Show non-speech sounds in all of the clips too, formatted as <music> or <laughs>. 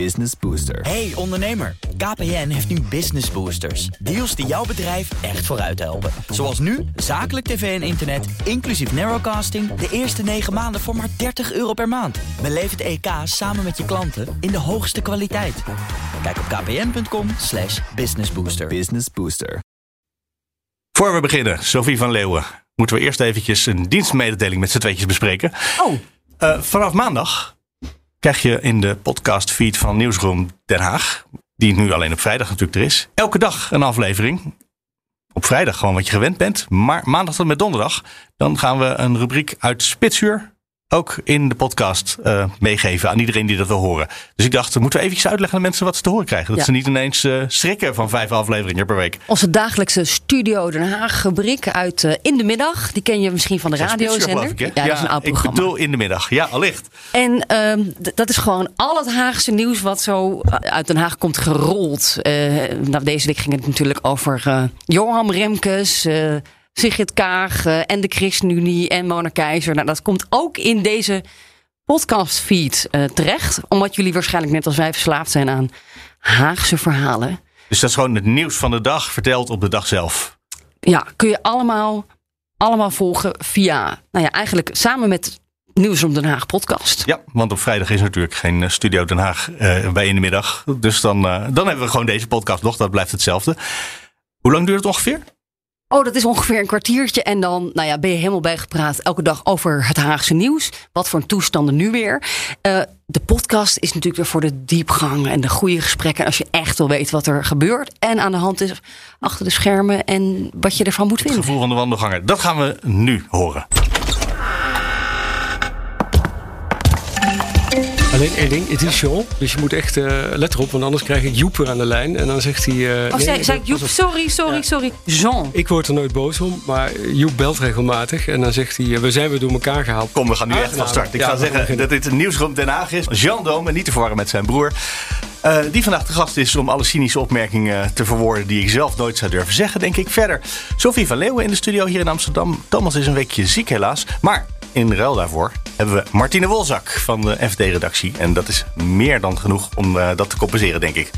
Business Booster. Hey ondernemer, KPN heeft nu Business Boosters. Deals die jouw bedrijf echt vooruit helpen. Zoals nu, zakelijk tv en internet, inclusief narrowcasting... de eerste 9 maanden voor maar 30 euro per maand. Beleef het EK samen met je klanten in de hoogste kwaliteit. Kijk op kpn.com slash businessbooster. Business Booster. Voor we beginnen, Sophie van Leeuwen, moeten we eerst eventjes een dienstmededeling met z'n tweetjes bespreken. Oh. Uh, vanaf maandag krijg je in de podcastfeed van Nieuwsroom Den Haag, die nu alleen op vrijdag natuurlijk er is, elke dag een aflevering. Op vrijdag gewoon wat je gewend bent, maar maandag tot met donderdag, dan gaan we een rubriek uit Spitsuur ook in de podcast uh, meegeven aan iedereen die dat wil horen. Dus ik dacht, moeten we eventjes uitleggen aan mensen wat ze te horen krijgen. Dat Ja. ze niet ineens uh, schrikken van vijf afleveringen per week. Onze dagelijkse Studio Den Haag rubriek uit eh, In de Middag. Die ken je misschien van de radiozender. ik, hè? ja, dat is een oud ik programma. bedoel in de middag. Ja, allicht. En ehm, dat is gewoon al het Haagse nieuws wat zo uit Den Haag komt gerold. Eh, nou, deze week ging het natuurlijk over eh, Johan Remkes, eh, Sigrid Kaag eh, en de ChristenUnie en Mona Keizer. Nou, dat komt ook in deze podcastfeed eh, terecht. Omdat jullie waarschijnlijk net als wij verslaafd zijn aan Haagse verhalen. Dus dat is gewoon het nieuws van de dag verteld op de dag zelf. Ja, kun je allemaal, allemaal volgen via, nou ja, eigenlijk samen met Nieuws om Den Haag podcast. Ja, want op vrijdag is natuurlijk geen eh, Studio Den Haag bij in de middag. Dus dan, dan hebben we gewoon deze podcast nog. Dat blijft hetzelfde. Hoe lang duurt het ongeveer? Oh, dat is ongeveer een kwartiertje. En dan nou ja, ben je helemaal bijgepraat elke dag over het Haagse nieuws. Wat voor toestanden nu weer. Eh, de podcast is natuurlijk weer voor de diepgang en de goede gesprekken. Als je echt wil weten wat er gebeurt en aan de hand is achter de schermen. En wat je ervan moet Het vinden. gevoel van de wandelganger. Dat gaan we nu horen. Alleen één ding, het is Jean. Dus je moet echt eh let erop, want anders krijg ik Joep weer aan de lijn. En dan zegt hij... eh, Oh, nee, zei, zei ik, Joep, op. sorry, sorry, sorry. Jean. Ik word er nooit boos om, maar Joep belt regelmatig. En dan zegt hij, eh, we zijn weer door elkaar gehaald. Kom, we gaan nu echt van start. Ik Ja, ga zeggen dat dit een nieuwsroom Den Haag is. Jean Dome, niet te verwarren met zijn broer. eh, die vandaag de gast is om alle cynische opmerkingen te verwoorden die ik zelf nooit zou durven zeggen, denk ik. Verder, Sophie van Leeuwen in de studio hier in Amsterdam. Thomas is een weekje ziek helaas. Maar in ruil daarvoor hebben we Martine Wolzak van de FD-redactie. En dat is meer dan genoeg om eh, dat te compenseren, denk ik.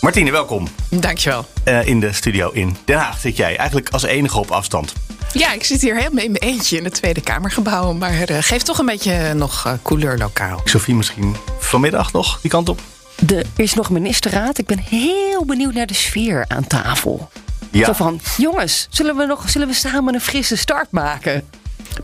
Martine, welkom. Dankjewel. Eh, in de studio in Den Haag zit jij eigenlijk als enige op afstand. Ja, ik zit hier helemaal in mijn eentje in het Tweede Kamergebouw. Maar eh, geeft toch een beetje nog eh, couleur lokaal. Sophie, misschien vanmiddag nog die kant op? Er is nog ministerraad. Ik ben heel benieuwd naar de sfeer aan tafel. Ja. Zo van, jongens, zullen we, nog, zullen we samen een frisse start maken?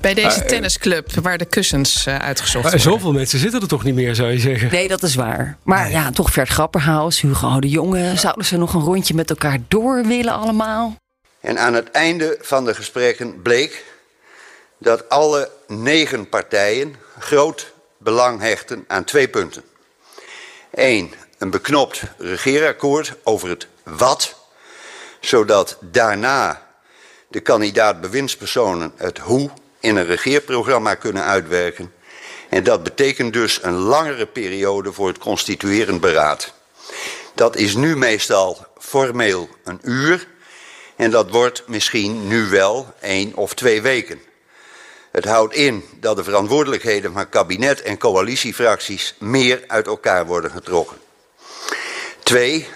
Bij deze tennisclub waar de kussens eh, uitgezocht worden. zoveel mensen zitten er toch niet meer, zou je zeggen. Nee, dat is waar. Maar ja, toch Vert Grapperhaus, Hugo de Jonge. Zouden ze nog een rondje met elkaar door willen allemaal? En aan het einde van de gesprekken bleek dat alle negen partijen groot belang hechten aan twee punten. Eén, een beknopt regeerakkoord over het wat, zodat daarna de kandidaat bewindspersonen het hoe in een regeerprogramma kunnen uitwerken. En dat betekent dus een langere periode voor het constituerend beraad. Dat is nu meestal formeel een uur. En dat wordt misschien nu wel één of twee weken. Het houdt in dat de verantwoordelijkheden van kabinet en coalitiefracties meer uit elkaar worden getrokken. Twee,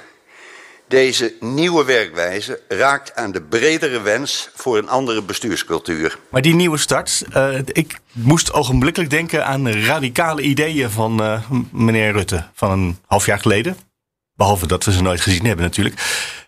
deze nieuwe werkwijze raakt aan de bredere wens voor een andere bestuurscultuur. Maar die nieuwe start, eh, ik moest ogenblikkelijk denken aan radicale ideeën van eh, meneer Rutte van een half jaar geleden. Behalve dat we ze nooit gezien hebben natuurlijk.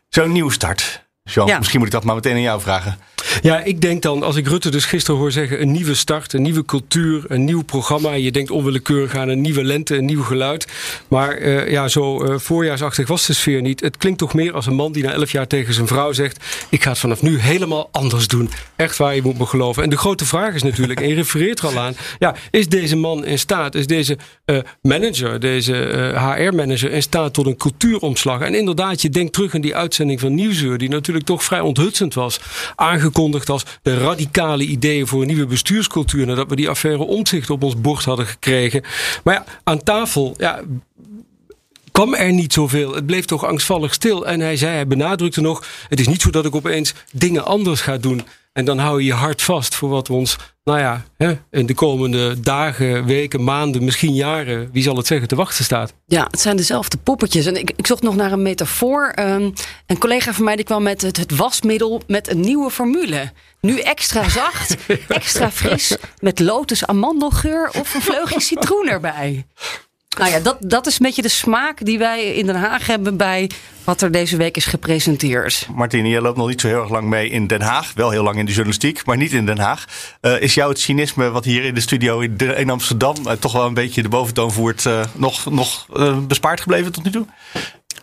Zo'n nieuwe start. Jean, Ja. misschien moet ik dat maar meteen aan jou vragen. Ja, ik denk dan, als ik Rutte dus gisteren hoor zeggen... een nieuwe start, een nieuwe cultuur, een nieuw programma. Je denkt onwillekeurig aan een nieuwe lente, een nieuw geluid. Maar eh, ja, zo eh, voorjaarsachtig was de sfeer niet. Het klinkt toch meer als een man die na elf jaar tegen zijn vrouw zegt... ik ga het vanaf nu helemaal anders doen. Echt waar, je moet me geloven. En de grote vraag is natuurlijk, en je refereert er al aan... ja, is deze man in staat, is deze eh, manager, deze HR-manager... in staat tot een cultuuromslag? En inderdaad, je denkt terug aan die uitzending van Nieuwsuur... die natuurlijk toch vrij onthutsend was. Aangekondigd als de radicale ideeën voor een nieuwe bestuurscultuur... nadat we die affaire omzicht op ons bord hadden gekregen. Maar ja, aan tafel... Ja, kwam er niet zoveel. Het bleef toch angstvallig stil. En hij zei, hij benadrukte nog: het is niet zo dat ik opeens dingen anders ga doen. En dan hou je je hart vast voor wat we ons, nou ja, hè, in de komende dagen, weken, maanden, misschien jaren, wie zal het zeggen, te wachten staat. Ja, het zijn dezelfde poppetjes. En ik, ik zocht nog naar een metafoor. Um, een collega van mij die kwam met het, het wasmiddel met een nieuwe formule. Nu extra zacht, <laughs> extra fris, met lotus amandelgeur of een vleugje citroen erbij. Nou ja, dat, dat is een beetje de smaak die wij in Den Haag hebben bij wat er deze week is gepresenteerd. Martine, je loopt nog niet zo heel erg lang mee in Den Haag. Wel heel lang in de journalistiek, maar niet in Den Haag. Uh, is jou het cynisme wat hier in de studio in, Amsterdam uh, toch wel een beetje de boventoon voert, uh, nog, nog bespaard gebleven tot nu toe?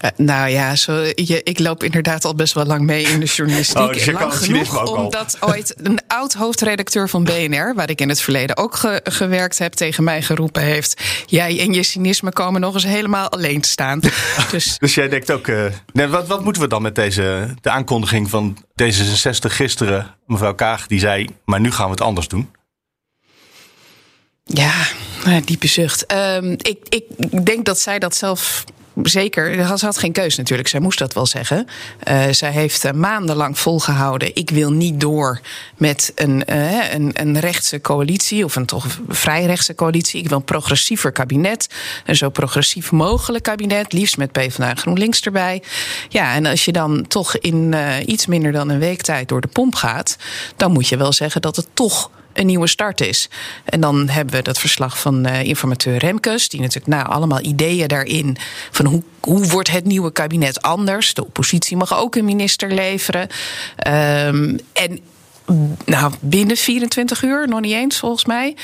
Uh, nou ja, zo, je, ik loop inderdaad al best wel lang mee in de journalistiek. <laughs> Oh, dus lang genoeg omdat ooit een oud hoofdredacteur van BNR, waar ik in het verleden ook ge, gewerkt heb, tegen mij geroepen heeft: Jij en je cynisme komen nog eens helemaal alleen te staan. <laughs> dus, dus jij denkt ook. Uh, nee, wat, wat moeten we dan met deze de aankondiging van D66 gisteren? Mevrouw Kaag die zei: Maar nu gaan we het anders doen. Ja, diepe zucht. Um, ik, ik denk dat zij dat zelf zeker. Ze had geen keus natuurlijk. Zij moest dat wel zeggen. Uh, zij heeft uh, maandenlang volgehouden. Ik wil niet door met een, uh, een, een rechtse coalitie. Of een toch vrij rechtse coalitie. Ik wil een progressiever kabinet. Een zo progressief mogelijk kabinet. Liefst met PvdA en GroenLinks erbij. Ja, en als je dan toch in iets minder dan een week tijd door de pomp gaat. dan moet je wel zeggen dat het toch een nieuwe start is. En dan hebben we dat verslag van uh, informateur Remkes, die natuurlijk nou, allemaal ideeën daarin van hoe, hoe wordt het nieuwe kabinet anders. De oppositie mag ook een minister leveren. Um, en nou, binnen 24 uur, nog niet eens volgens mij.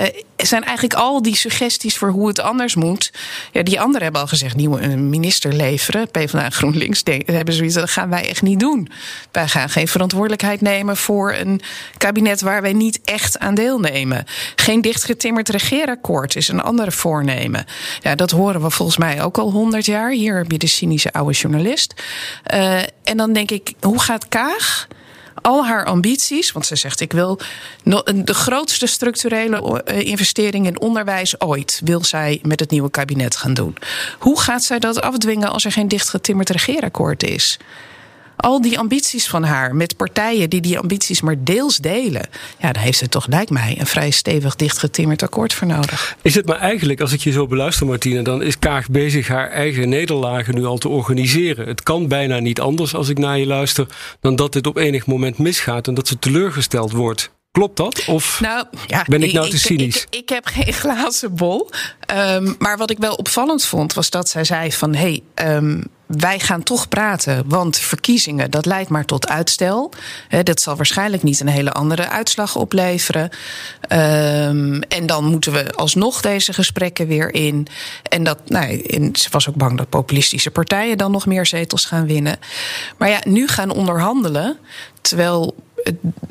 Uh, zijn eigenlijk al die suggesties voor hoe het anders moet. Ja, die anderen hebben al gezegd: nieuwe minister leveren. PvdA GroenLinks hebben zoiets. Dat gaan wij echt niet doen. Wij gaan geen verantwoordelijkheid nemen voor een kabinet waar wij niet echt aan deelnemen. Geen dichtgetimmerd regeerakkoord is een andere voornemen. Ja, dat horen we volgens mij ook al 100 jaar. Hier heb je de cynische oude journalist. Uh, en dan denk ik: hoe gaat Kaag? Al haar ambities, want ze zegt: Ik wil de grootste structurele eh, investering in onderwijs ooit, wil zij met het nieuwe kabinet gaan doen. Hoe gaat zij dat afdwingen als er geen dichtgetimmerd regeerakkoord is? Al die ambities van haar met partijen die die ambities maar deels delen. Ja, daar heeft ze toch, lijkt mij, een vrij stevig dichtgetimmerd akkoord voor nodig. Is het maar eigenlijk, als ik je zo beluister, Martine, dan is Kaag bezig haar eigen nederlagen nu al te organiseren. Het kan bijna niet anders als ik naar je luister, dan dat dit op enig moment misgaat en dat ze teleurgesteld wordt. Klopt dat? Of nou, ja, ben ik nou te cynisch? Ik, ik, heb geen <laughs> glazen bol. Um, maar wat ik wel opvallend vond, was dat zij zei van... hé, hey, um, wij gaan toch praten, want verkiezingen, dat leidt maar tot uitstel. Dat zal waarschijnlijk niet een hele andere uitslag opleveren. Um, en dan moeten we alsnog deze gesprekken weer in. En dat, nou, ze was ook bang dat populistische partijen dan nog meer zetels gaan winnen. Maar ja, nu gaan onderhandelen, terwijl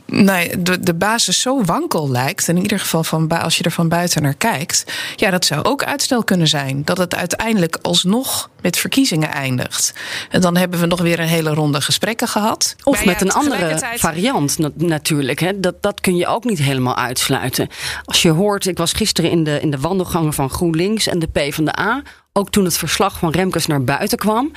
nou, de, de basis zo wankel lijkt, in ieder geval van, als je er van buiten naar kijkt, ja, dat zou ook uitstel kunnen zijn. Dat het uiteindelijk alsnog met verkiezingen eindigt. En dan hebben we nog weer een hele ronde gesprekken gehad. Of met een andere variant natuurlijk. Hè. Dat, dat kun je ook niet helemaal uitsluiten. Als je hoort, ik was gisteren in de, in de wandelgangen van GroenLinks en de PvdA. Ook toen het verslag van Remkes naar buiten kwam.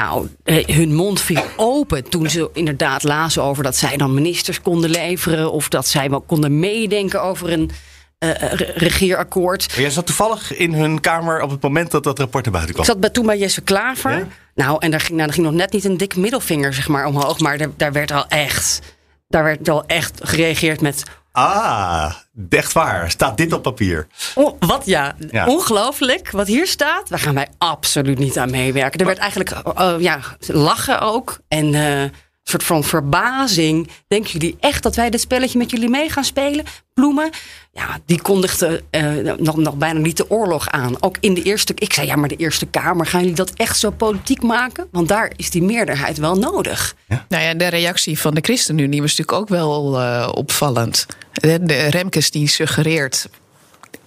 Nou, hun mond viel open toen ze inderdaad lazen over dat zij dan ministers konden leveren. of dat zij wel konden meedenken over een uh, regeerakkoord. jij zat toevallig in hun kamer op het moment dat dat rapport naar buiten kwam. Ik zat bij, toen bij Jesse Klaver. Nou, en daar ging, nou, daar ging nog net niet een dikke middelvinger zeg maar, omhoog. Maar daar, daar werd al echt. Daar werd al echt gereageerd met Ah, echt waar. Staat dit op papier? Oh, wat ja. Ongelooflijk. Wat hier staat, daar gaan wij absoluut niet aan meewerken. Er werd eigenlijk uh, ja, lachen ook. En uh, een soort van verbazing. Denken jullie echt dat wij dit spelletje met jullie mee gaan spelen? Bloemen? Ja, die kondigde uh, nog, nog bijna niet de oorlog aan. Ook in de Eerste... Ik zei, ja, maar de Eerste Kamer, gaan jullie dat echt zo politiek maken? Want daar is die meerderheid wel nodig. Ja. Nou ja, de reactie van de ChristenUnie was natuurlijk ook wel uh, opvallend. De Remkes die suggereert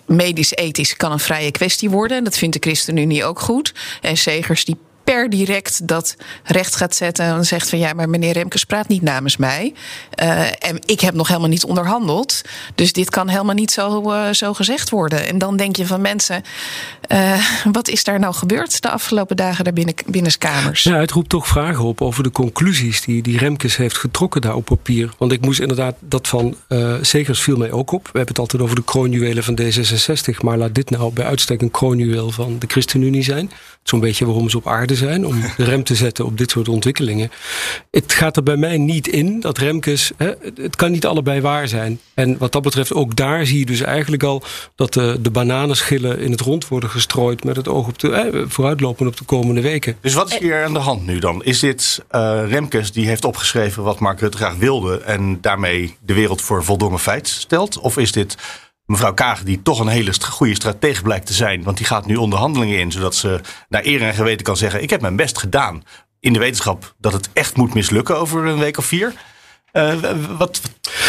medisch-ethisch kan een vrije kwestie worden. En dat vindt de ChristenUnie ook goed. En Segers die per direct dat recht gaat zetten en zegt van ja, maar meneer Remkes praat niet namens mij. Uh, en ik heb nog helemaal niet onderhandeld. Dus dit kan helemaal niet zo, uh, zo gezegd worden. En dan denk je van mensen, uh, wat is daar nou gebeurd de afgelopen dagen daar binnen, binnenskamers? Ja, het roept toch vragen op over de conclusies die, die Remkes heeft getrokken daar op papier. Want ik moest inderdaad dat van Zegers viel mij ook op. We hebben het altijd over de kroonjuwelen van D66, maar laat dit nou bij uitstek een kroonjuweel van de ChristenUnie zijn zo'n beetje waarom ze op aarde zijn. Om de rem te zetten op dit soort ontwikkelingen. Het gaat er bij mij niet in dat Remkes. Hè, het kan niet allebei waar zijn. En wat dat betreft, ook daar zie je dus eigenlijk al dat de, de bananenschillen in het rond worden gestrooid. met het oog op de. Eh, vooruitlopen op de komende weken. Dus wat is hier aan de hand nu dan? Is dit uh, Remkes die heeft opgeschreven wat Mark Rutte graag wilde. en daarmee de wereld voor voldongen feit stelt? Of is dit mevrouw Kaag, die toch een hele goede stratege blijkt te zijn. Want die gaat nu onderhandelingen in, zodat ze naar eer en geweten kan zeggen: Ik heb mijn best gedaan. In de wetenschap dat het echt moet mislukken over een week of vier. Uh, wat,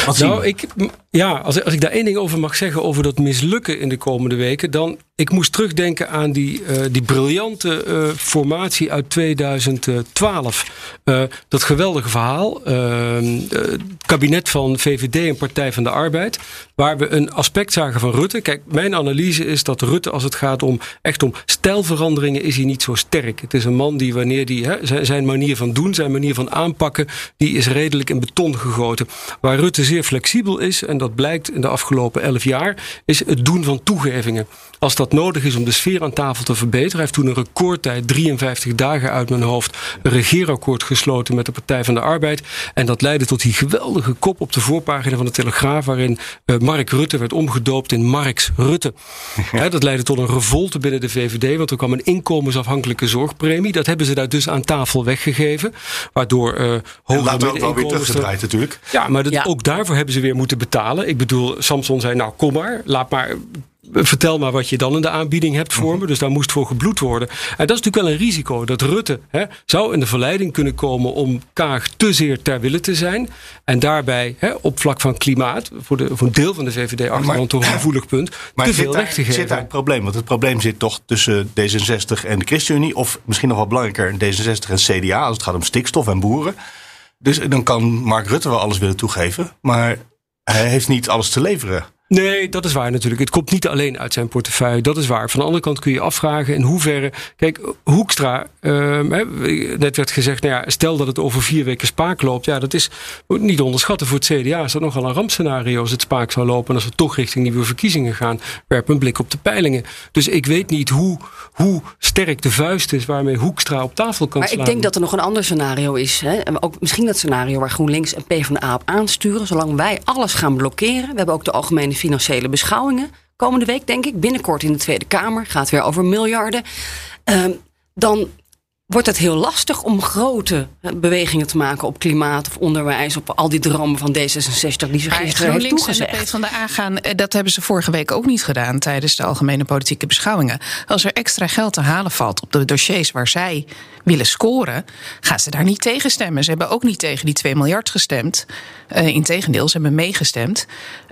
wat nou, ik, ja, als, als ik daar één ding over mag zeggen over dat mislukken in de komende weken, dan ik moest terugdenken aan die, uh, die briljante uh, formatie uit 2012. Uh, dat geweldige verhaal. het kabinet van VVD en Partij van de Arbeid. Waar we een aspect zagen van Rutte. Kijk, mijn analyse is dat Rutte, als het gaat om echt om stijlveranderingen, is hij niet zo sterk. Het is een man die, wanneer die hè, zijn manier van doen, zijn manier van aanpakken, die is redelijk in beton gegoten. Waar Rutte zeer flexibel is, en dat blijkt in de afgelopen elf jaar, is het doen van toegevingen. Als dat nodig is om de sfeer aan tafel te verbeteren. Hij heeft toen een recordtijd, 53 dagen uit mijn hoofd, een regeerakkoord gesloten met de Partij van de Arbeid. En dat leidde tot die geweldige kop op de voorpagina van de Telegraaf, waarin uh, Mark Rutte werd omgedoopt in Marks Rutte. Ja. dat leidde tot een revolte binnen de VVD, want er kwam een inkomensafhankelijke zorgpremie. Dat hebben ze daar dus aan tafel weggegeven. Waardoor uh, hogere we wel weer teruggedraaid natuurlijk. Ja, maar dat, ja. ook daarvoor hebben ze weer moeten betalen. Ik bedoel, Samson zei, nou kom maar, laat maar vertel maar wat je dan in de aanbieding hebt voor me. Dus daar moest voor gebloed worden. En dat is natuurlijk wel een risico. Dat Rutte hè, zou in de verleiding kunnen komen om Kaag te zeer ter wille te zijn. En daarbij hè, op vlak van klimaat, voor, de, voor een deel van de VVD achtergrond toch een gevoelig punt, maar te veel daar, weg te geven. zit daar het probleem? Want het probleem zit toch tussen D66 en de ChristenUnie. Of misschien nog wel belangrijker D66 en CDA als het gaat om stikstof en boeren. Dus dan kan Mark Rutte wel alles willen toegeven. Maar hij heeft niet alles te leveren. Nee, dat is waar natuurlijk. Het komt niet alleen uit zijn portefeuille. Dat is waar. Van de andere kant kun je afvragen in hoeverre. Kijk, Hoekstra, uh, net werd gezegd, nou ja, stel dat het over vier weken spaak loopt. Ja, dat is niet onderschatten voor het CDA. Is dat nogal een rampscenario als het spaak zou lopen. En als we toch richting nieuwe verkiezingen gaan, werp een blik op de peilingen. Dus ik weet niet hoe, hoe sterk de vuist is waarmee Hoekstra op tafel kan maar slaan. Maar ik denk dat er nog een ander scenario is. Hè? Ook misschien dat scenario waar GroenLinks en PvdA op aansturen. Zolang wij alles gaan blokkeren. We hebben ook de algemene financiële beschouwingen. Komende week, denk ik, binnenkort in de Tweede Kamer. Gaat weer over miljarden. Uh, dan wordt het heel lastig om grote bewegingen te maken op klimaat of onderwijs, op al die drammen van D66 die ze gisteren heeft toegezegd. En de van de A gaan, dat hebben ze vorige week ook niet gedaan tijdens de algemene politieke beschouwingen. Als er extra geld te halen valt op de dossiers waar zij willen scoren, gaan ze daar niet tegen stemmen. Ze hebben ook niet tegen die 2 miljard gestemd. Uh, Integendeel, ze hebben meegestemd.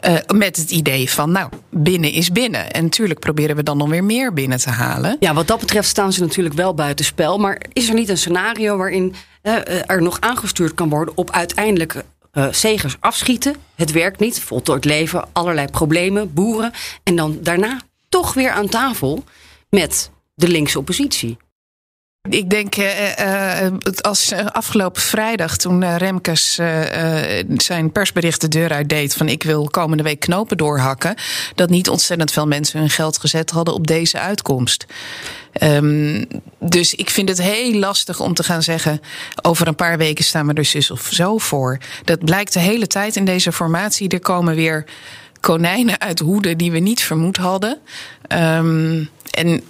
Uh, met het idee van, nou, binnen is binnen. En natuurlijk proberen we dan nog weer meer binnen te halen. Ja, wat dat betreft staan ze natuurlijk wel buitenspel. Maar is er niet een scenario waarin uh, er nog aangestuurd kan worden op uiteindelijk uh, zegers afschieten? Het werkt niet, voltooid leven, allerlei problemen, boeren. En dan daarna toch weer aan tafel met de linkse oppositie. Ik denk uh, als afgelopen vrijdag toen Remkes zijn persbericht de deur uit deed van ik wil komende week knopen doorhakken, dat niet ontzettend veel mensen hun geld gezet hadden op deze uitkomst. Um, dus ik vind het heel lastig om te gaan zeggen over een paar weken staan we er zus of zo voor. Dat blijkt de hele tijd in deze formatie. Er komen weer konijnen uit hoeden die we niet vermoed hadden. Um, en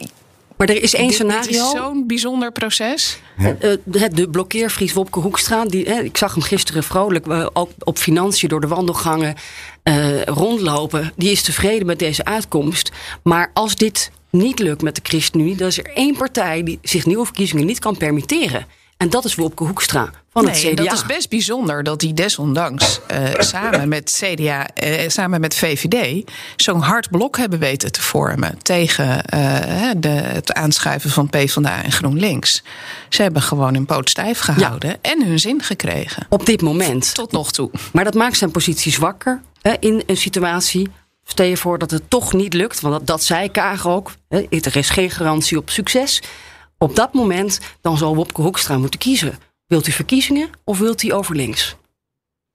maar er is één dit, scenario. Het is zo'n bijzonder proces. Ja. Uh, de blokkeervries Wopke Hoekstra. Die, uh, ik zag hem gisteren vrolijk uh, ook op financiën door de wandelgangen rondlopen. Die is tevreden met deze uitkomst. Maar als dit niet lukt met de ChristenUnie, dan is er één partij die zich nieuwe verkiezingen niet kan permitteren. En dat is Wopke Hoekstra van het Nee, CDA. dat is best bijzonder dat hij desondanks <laughs> eh, samen met CDA, eh, samen met VVD, zo'n hard blok hebben weten te vormen tegen eh, de, het aanschuiven van PvdA en GroenLinks. Ze hebben gewoon hun poot stijf gehouden en hun zin gekregen. Op dit moment. Tot nog toe. Maar dat maakt zijn positie zwakker hè, in een situatie. Stel je voor dat het toch niet lukt, want dat, dat zei Kaag ook. Hè, er is geen garantie op succes. Op dat moment dan zal Wopke Hoekstra moeten kiezen. Wilt u verkiezingen of wilt u over links?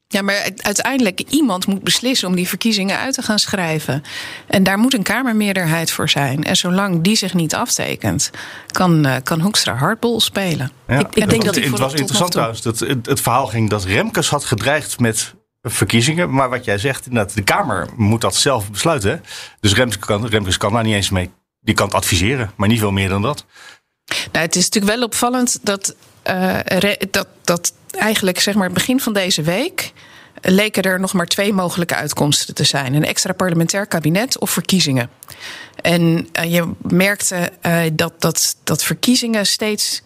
Ja, maar uiteindelijk iemand moet beslissen om die verkiezingen uit te gaan schrijven. En daar moet een Kamermeerderheid voor zijn. En zolang die zich niet aftekent, kan, eh, kan Hoekstra hardbol spelen. Ja, Ik- ik het denk dat Het was interessant trouwens. Dat, het, het verhaal ging dat Remkes had gedreigd met verkiezingen. Maar wat jij zegt, inderdaad, de Kamer moet dat zelf besluiten. Dus Remkes kan, Remkes kan daar niet eens mee. Die kan het adviseren, maar niet veel meer dan dat. Nou, het is natuurlijk wel opvallend dat, dat, dat eigenlijk zeg maar begin van deze week leken er nog maar twee mogelijke uitkomsten te zijn: een extra parlementair kabinet of verkiezingen. En eh, je merkte eh, dat, dat, dat verkiezingen steeds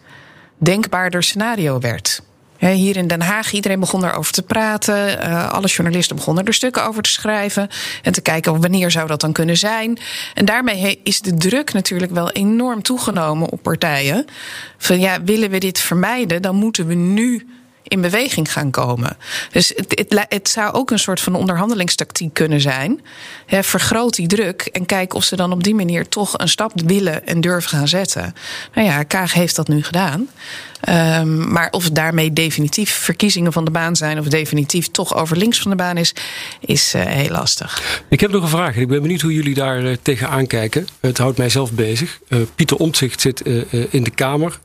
denkbaarder scenario werd. Hier in Den Haag, iedereen begon daarover te praten. Eh, alle journalisten begonnen er stukken over te schrijven. En te kijken wanneer zou dat dan kunnen zijn. En daarmee is de druk natuurlijk wel enorm toegenomen op partijen. Van ja, willen we dit vermijden, dan moeten we nu in beweging gaan komen. Dus het, het, het zou ook een soort van onderhandelingstactiek kunnen zijn. Vergroot die druk en kijk of ze dan op die manier toch een stap willen en durven gaan zetten. Nou ja, Kaag heeft dat nu gedaan. Ehm, maar of het daarmee definitief verkiezingen van de baan zijn of definitief toch over links van de baan is, is eh, heel lastig. Ik heb nog een vraag. Ik ben benieuwd hoe jullie daar eh, tegenaan kijken. Het houdt mij zelf bezig. Eh, Pieter Omtzigt zit in de Kamer.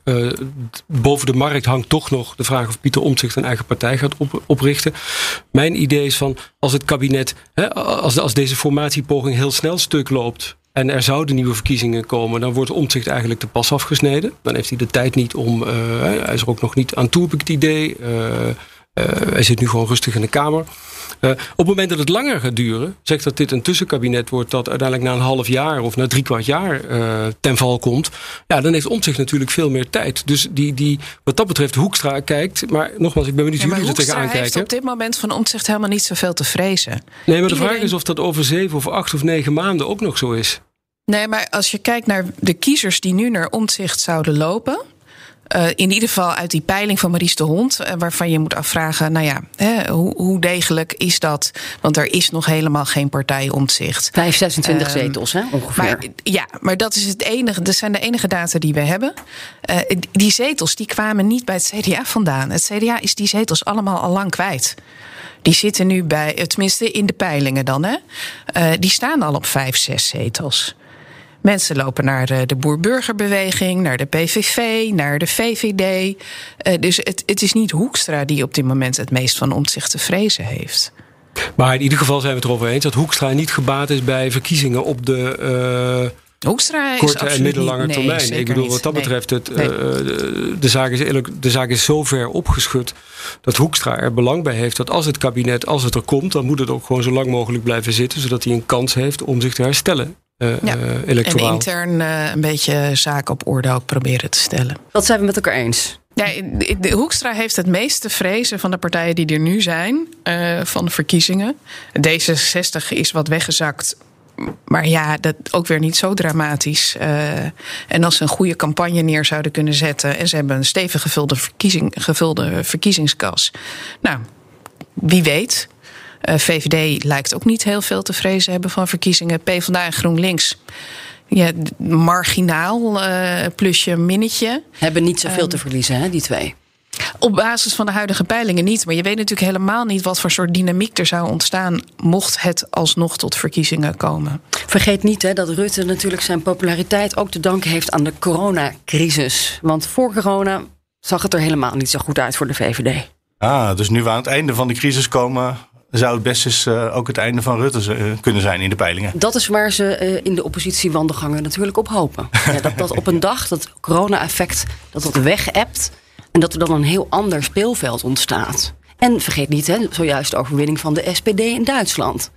Boven de markt hangt toch nog de vraag of Pieter Omtzigt een eigen partij gaat op- oprichten. Mijn idee is van als het kabinet, hè, als, als deze formatiepoging heel snel stuk loopt. En er zouden nieuwe verkiezingen komen, dan wordt Omtzigt eigenlijk de pas afgesneden. Dan heeft hij de tijd niet om. eh, hij is er ook nog niet aan toe, heb ik het idee. Eh, eh, hij zit nu gewoon rustig in de Kamer. Op het moment dat het langer gaat duren, zegt dat dit een tussenkabinet wordt dat uiteindelijk na een half jaar of na drie kwart jaar ten val komt. Ja, dan heeft Omtzigt natuurlijk veel meer tijd. Dus die, die, wat dat betreft, Hoekstra kijkt. Maar nogmaals, ik ben benieuwd Ja, hoe maar jullie er Hoekstra tegenaan heeft kijken. op dit moment van omzicht helemaal niet zoveel te vrezen. Nee, maar de vraag is of dat over zeven of acht of negen maanden ook nog zo is. Nee, maar als je kijkt naar de kiezers die nu naar omzicht zouden lopen. eh, in ieder geval uit die peiling van Maries de Hond, eh, waarvan je moet afvragen: nou ja, hè, hoe, hoe degelijk is dat? Want er is nog helemaal geen partij omzicht. 5, 26 Ehm, zetels, hè, ongeveer. Maar ja, maar dat is het enige. Dat zijn de enige data die we hebben. Eh, die zetels die kwamen niet bij het CDA vandaan. Het CDA is die zetels allemaal al lang kwijt. Die zitten nu bij, tenminste in de peilingen dan, hè? Die staan al op vijf, zes zetels. Mensen lopen naar de, de Boer-Burgerbeweging, naar de PVV, naar de VVD. Eh, dus het, het is niet Hoekstra die op dit moment het meest van omzicht te vrezen heeft. Maar in ieder geval zijn we het erover eens dat Hoekstra niet gebaat is bij verkiezingen op de. eh, Hoekstra is korte en middellange niet- nee, termijn. Ik bedoel, wat dat Nee. betreft, het, Nee. eh, de, de, zaak is, eerlijk- de zaak is zo ver opgeschud dat Hoekstra er belang bij heeft dat als het kabinet, als het er komt, dan moet het ook gewoon zo lang mogelijk blijven zitten, zodat hij een kans heeft om zich te herstellen. Eh, Ja. eh, En electoraal. intern eh, een beetje zaken op orde ook proberen te stellen. Dat zijn we met elkaar eens. Ja, de- Hoekstra heeft het meeste vrezen van de partijen die er nu zijn, eh, van de verkiezingen. D66 is wat weggezakt. Maar ja, dat ook weer niet zo dramatisch. Eh, en als ze een goede campagne neer zouden kunnen zetten. en ze hebben een stevig gevulde, verkiezing, gevulde verkiezingskas. Nou, wie weet. Eh, VVD lijkt ook niet heel veel te vrezen hebben van verkiezingen. PvdA en GroenLinks. Ja, marginaal, eh, plusje, minnetje. Hebben niet zoveel Ehm, te verliezen, hè, die twee. Op basis van de huidige peilingen niet. Maar je weet natuurlijk helemaal niet wat voor soort dynamiek er zou ontstaan. mocht het alsnog tot verkiezingen komen. Vergeet niet hè, dat Rutte natuurlijk zijn populariteit ook te danken heeft aan de coronacrisis. Want voor corona zag het er helemaal niet zo goed uit voor de VVD. Ah, dus nu we aan het einde van de crisis komen, zou het best eens eh, ook het einde van Rutte eh, kunnen zijn in de peilingen. Dat is waar ze eh, in de oppositiewandelgangen natuurlijk op hopen. <laughs> Ja, dat, dat op een dag dat corona-effect dat dat weg-appt en dat er dan een heel ander speelveld ontstaat. En vergeet niet, hè, zojuist de overwinning van de SPD in Duitsland.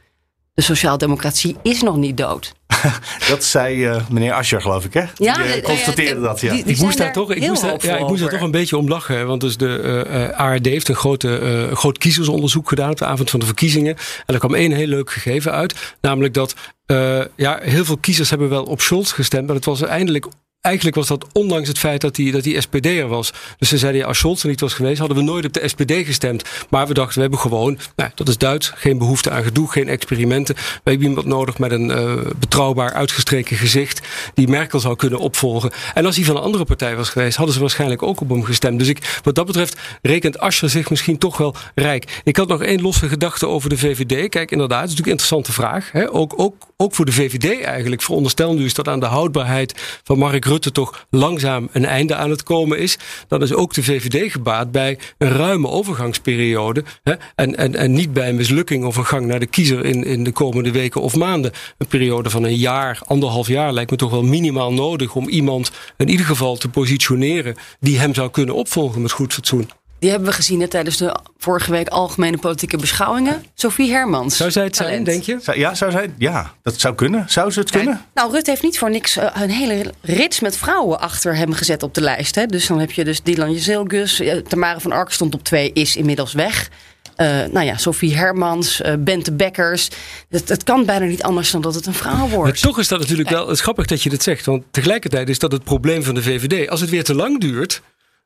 De sociaaldemocratie is nog niet dood. <laughs> dat zei uh, meneer Ascher, geloof ik, hè? Ja, die, uh, constateerde ja, dat, ja. die- die ik moest daar toch, ik moest daar, ja, ik moest daar toch een beetje om lachen. Want dus de eh, eh, ARD heeft een grote, eh, groot kiezersonderzoek gedaan op de avond van de verkiezingen. En er kwam één heel leuk gegeven uit. Namelijk dat eh, ja, heel veel kiezers hebben wel op Scholz gestemd. Maar het was eindelijk. Eigenlijk was dat ondanks het feit dat hij, dat hij SPD'er was. Dus ze zeiden, ja, als Scholz er niet was geweest, hadden we nooit op de SPD gestemd. Maar we dachten, we hebben gewoon, nou, dat is Duits, geen behoefte aan gedoe, geen experimenten. We hebben iemand nodig met een eh, betrouwbaar, uitgestreken gezicht, die Merkel zou kunnen opvolgen. En als hij van een andere partij was geweest, hadden ze waarschijnlijk ook op hem gestemd. Dus ik, wat dat betreft rekent Ascher zich misschien toch wel rijk. Ik had nog één losse gedachte over de VVD. Kijk, inderdaad, het is natuurlijk een interessante vraag. Hè? Ook, ook, ook voor de VVD eigenlijk. Veronderstel nu eens dat aan de houdbaarheid van Mark Rutte toch langzaam een einde aan het komen is. Dan is ook de VVD gebaat bij een ruime overgangsperiode. Hè? En, en, en niet bij een mislukking of een gang naar de kiezer in, in de komende weken of maanden. Een periode van een jaar, anderhalf jaar lijkt me toch wel minimaal nodig om iemand in ieder geval te positioneren die hem zou kunnen opvolgen met goed fatsoen. Die hebben we gezien hè, tijdens de vorige week algemene politieke beschouwingen. Sophie Hermans. Zou zij het zijn, Talent. denk je? Zou- Ja, zou zij, ja, dat zou kunnen. Zou ze het kunnen? Nou, Rutte heeft niet voor niks eh, een hele rits met vrouwen achter hem gezet op de lijst. Hè? Dus dan heb je dus Dylan Jezelgus, eh, Tamara van Ark stond op twee, is inmiddels weg. Eh, nou ja, Sophie Hermans, eh, Bente Bekkers. Het, het kan bijna niet anders dan dat het een vrouw Maar wordt. toch is dat natuurlijk wel, het is grappig dat je dit zegt. Want tegelijkertijd is dat het probleem van de VVD. Als het weer te lang duurt,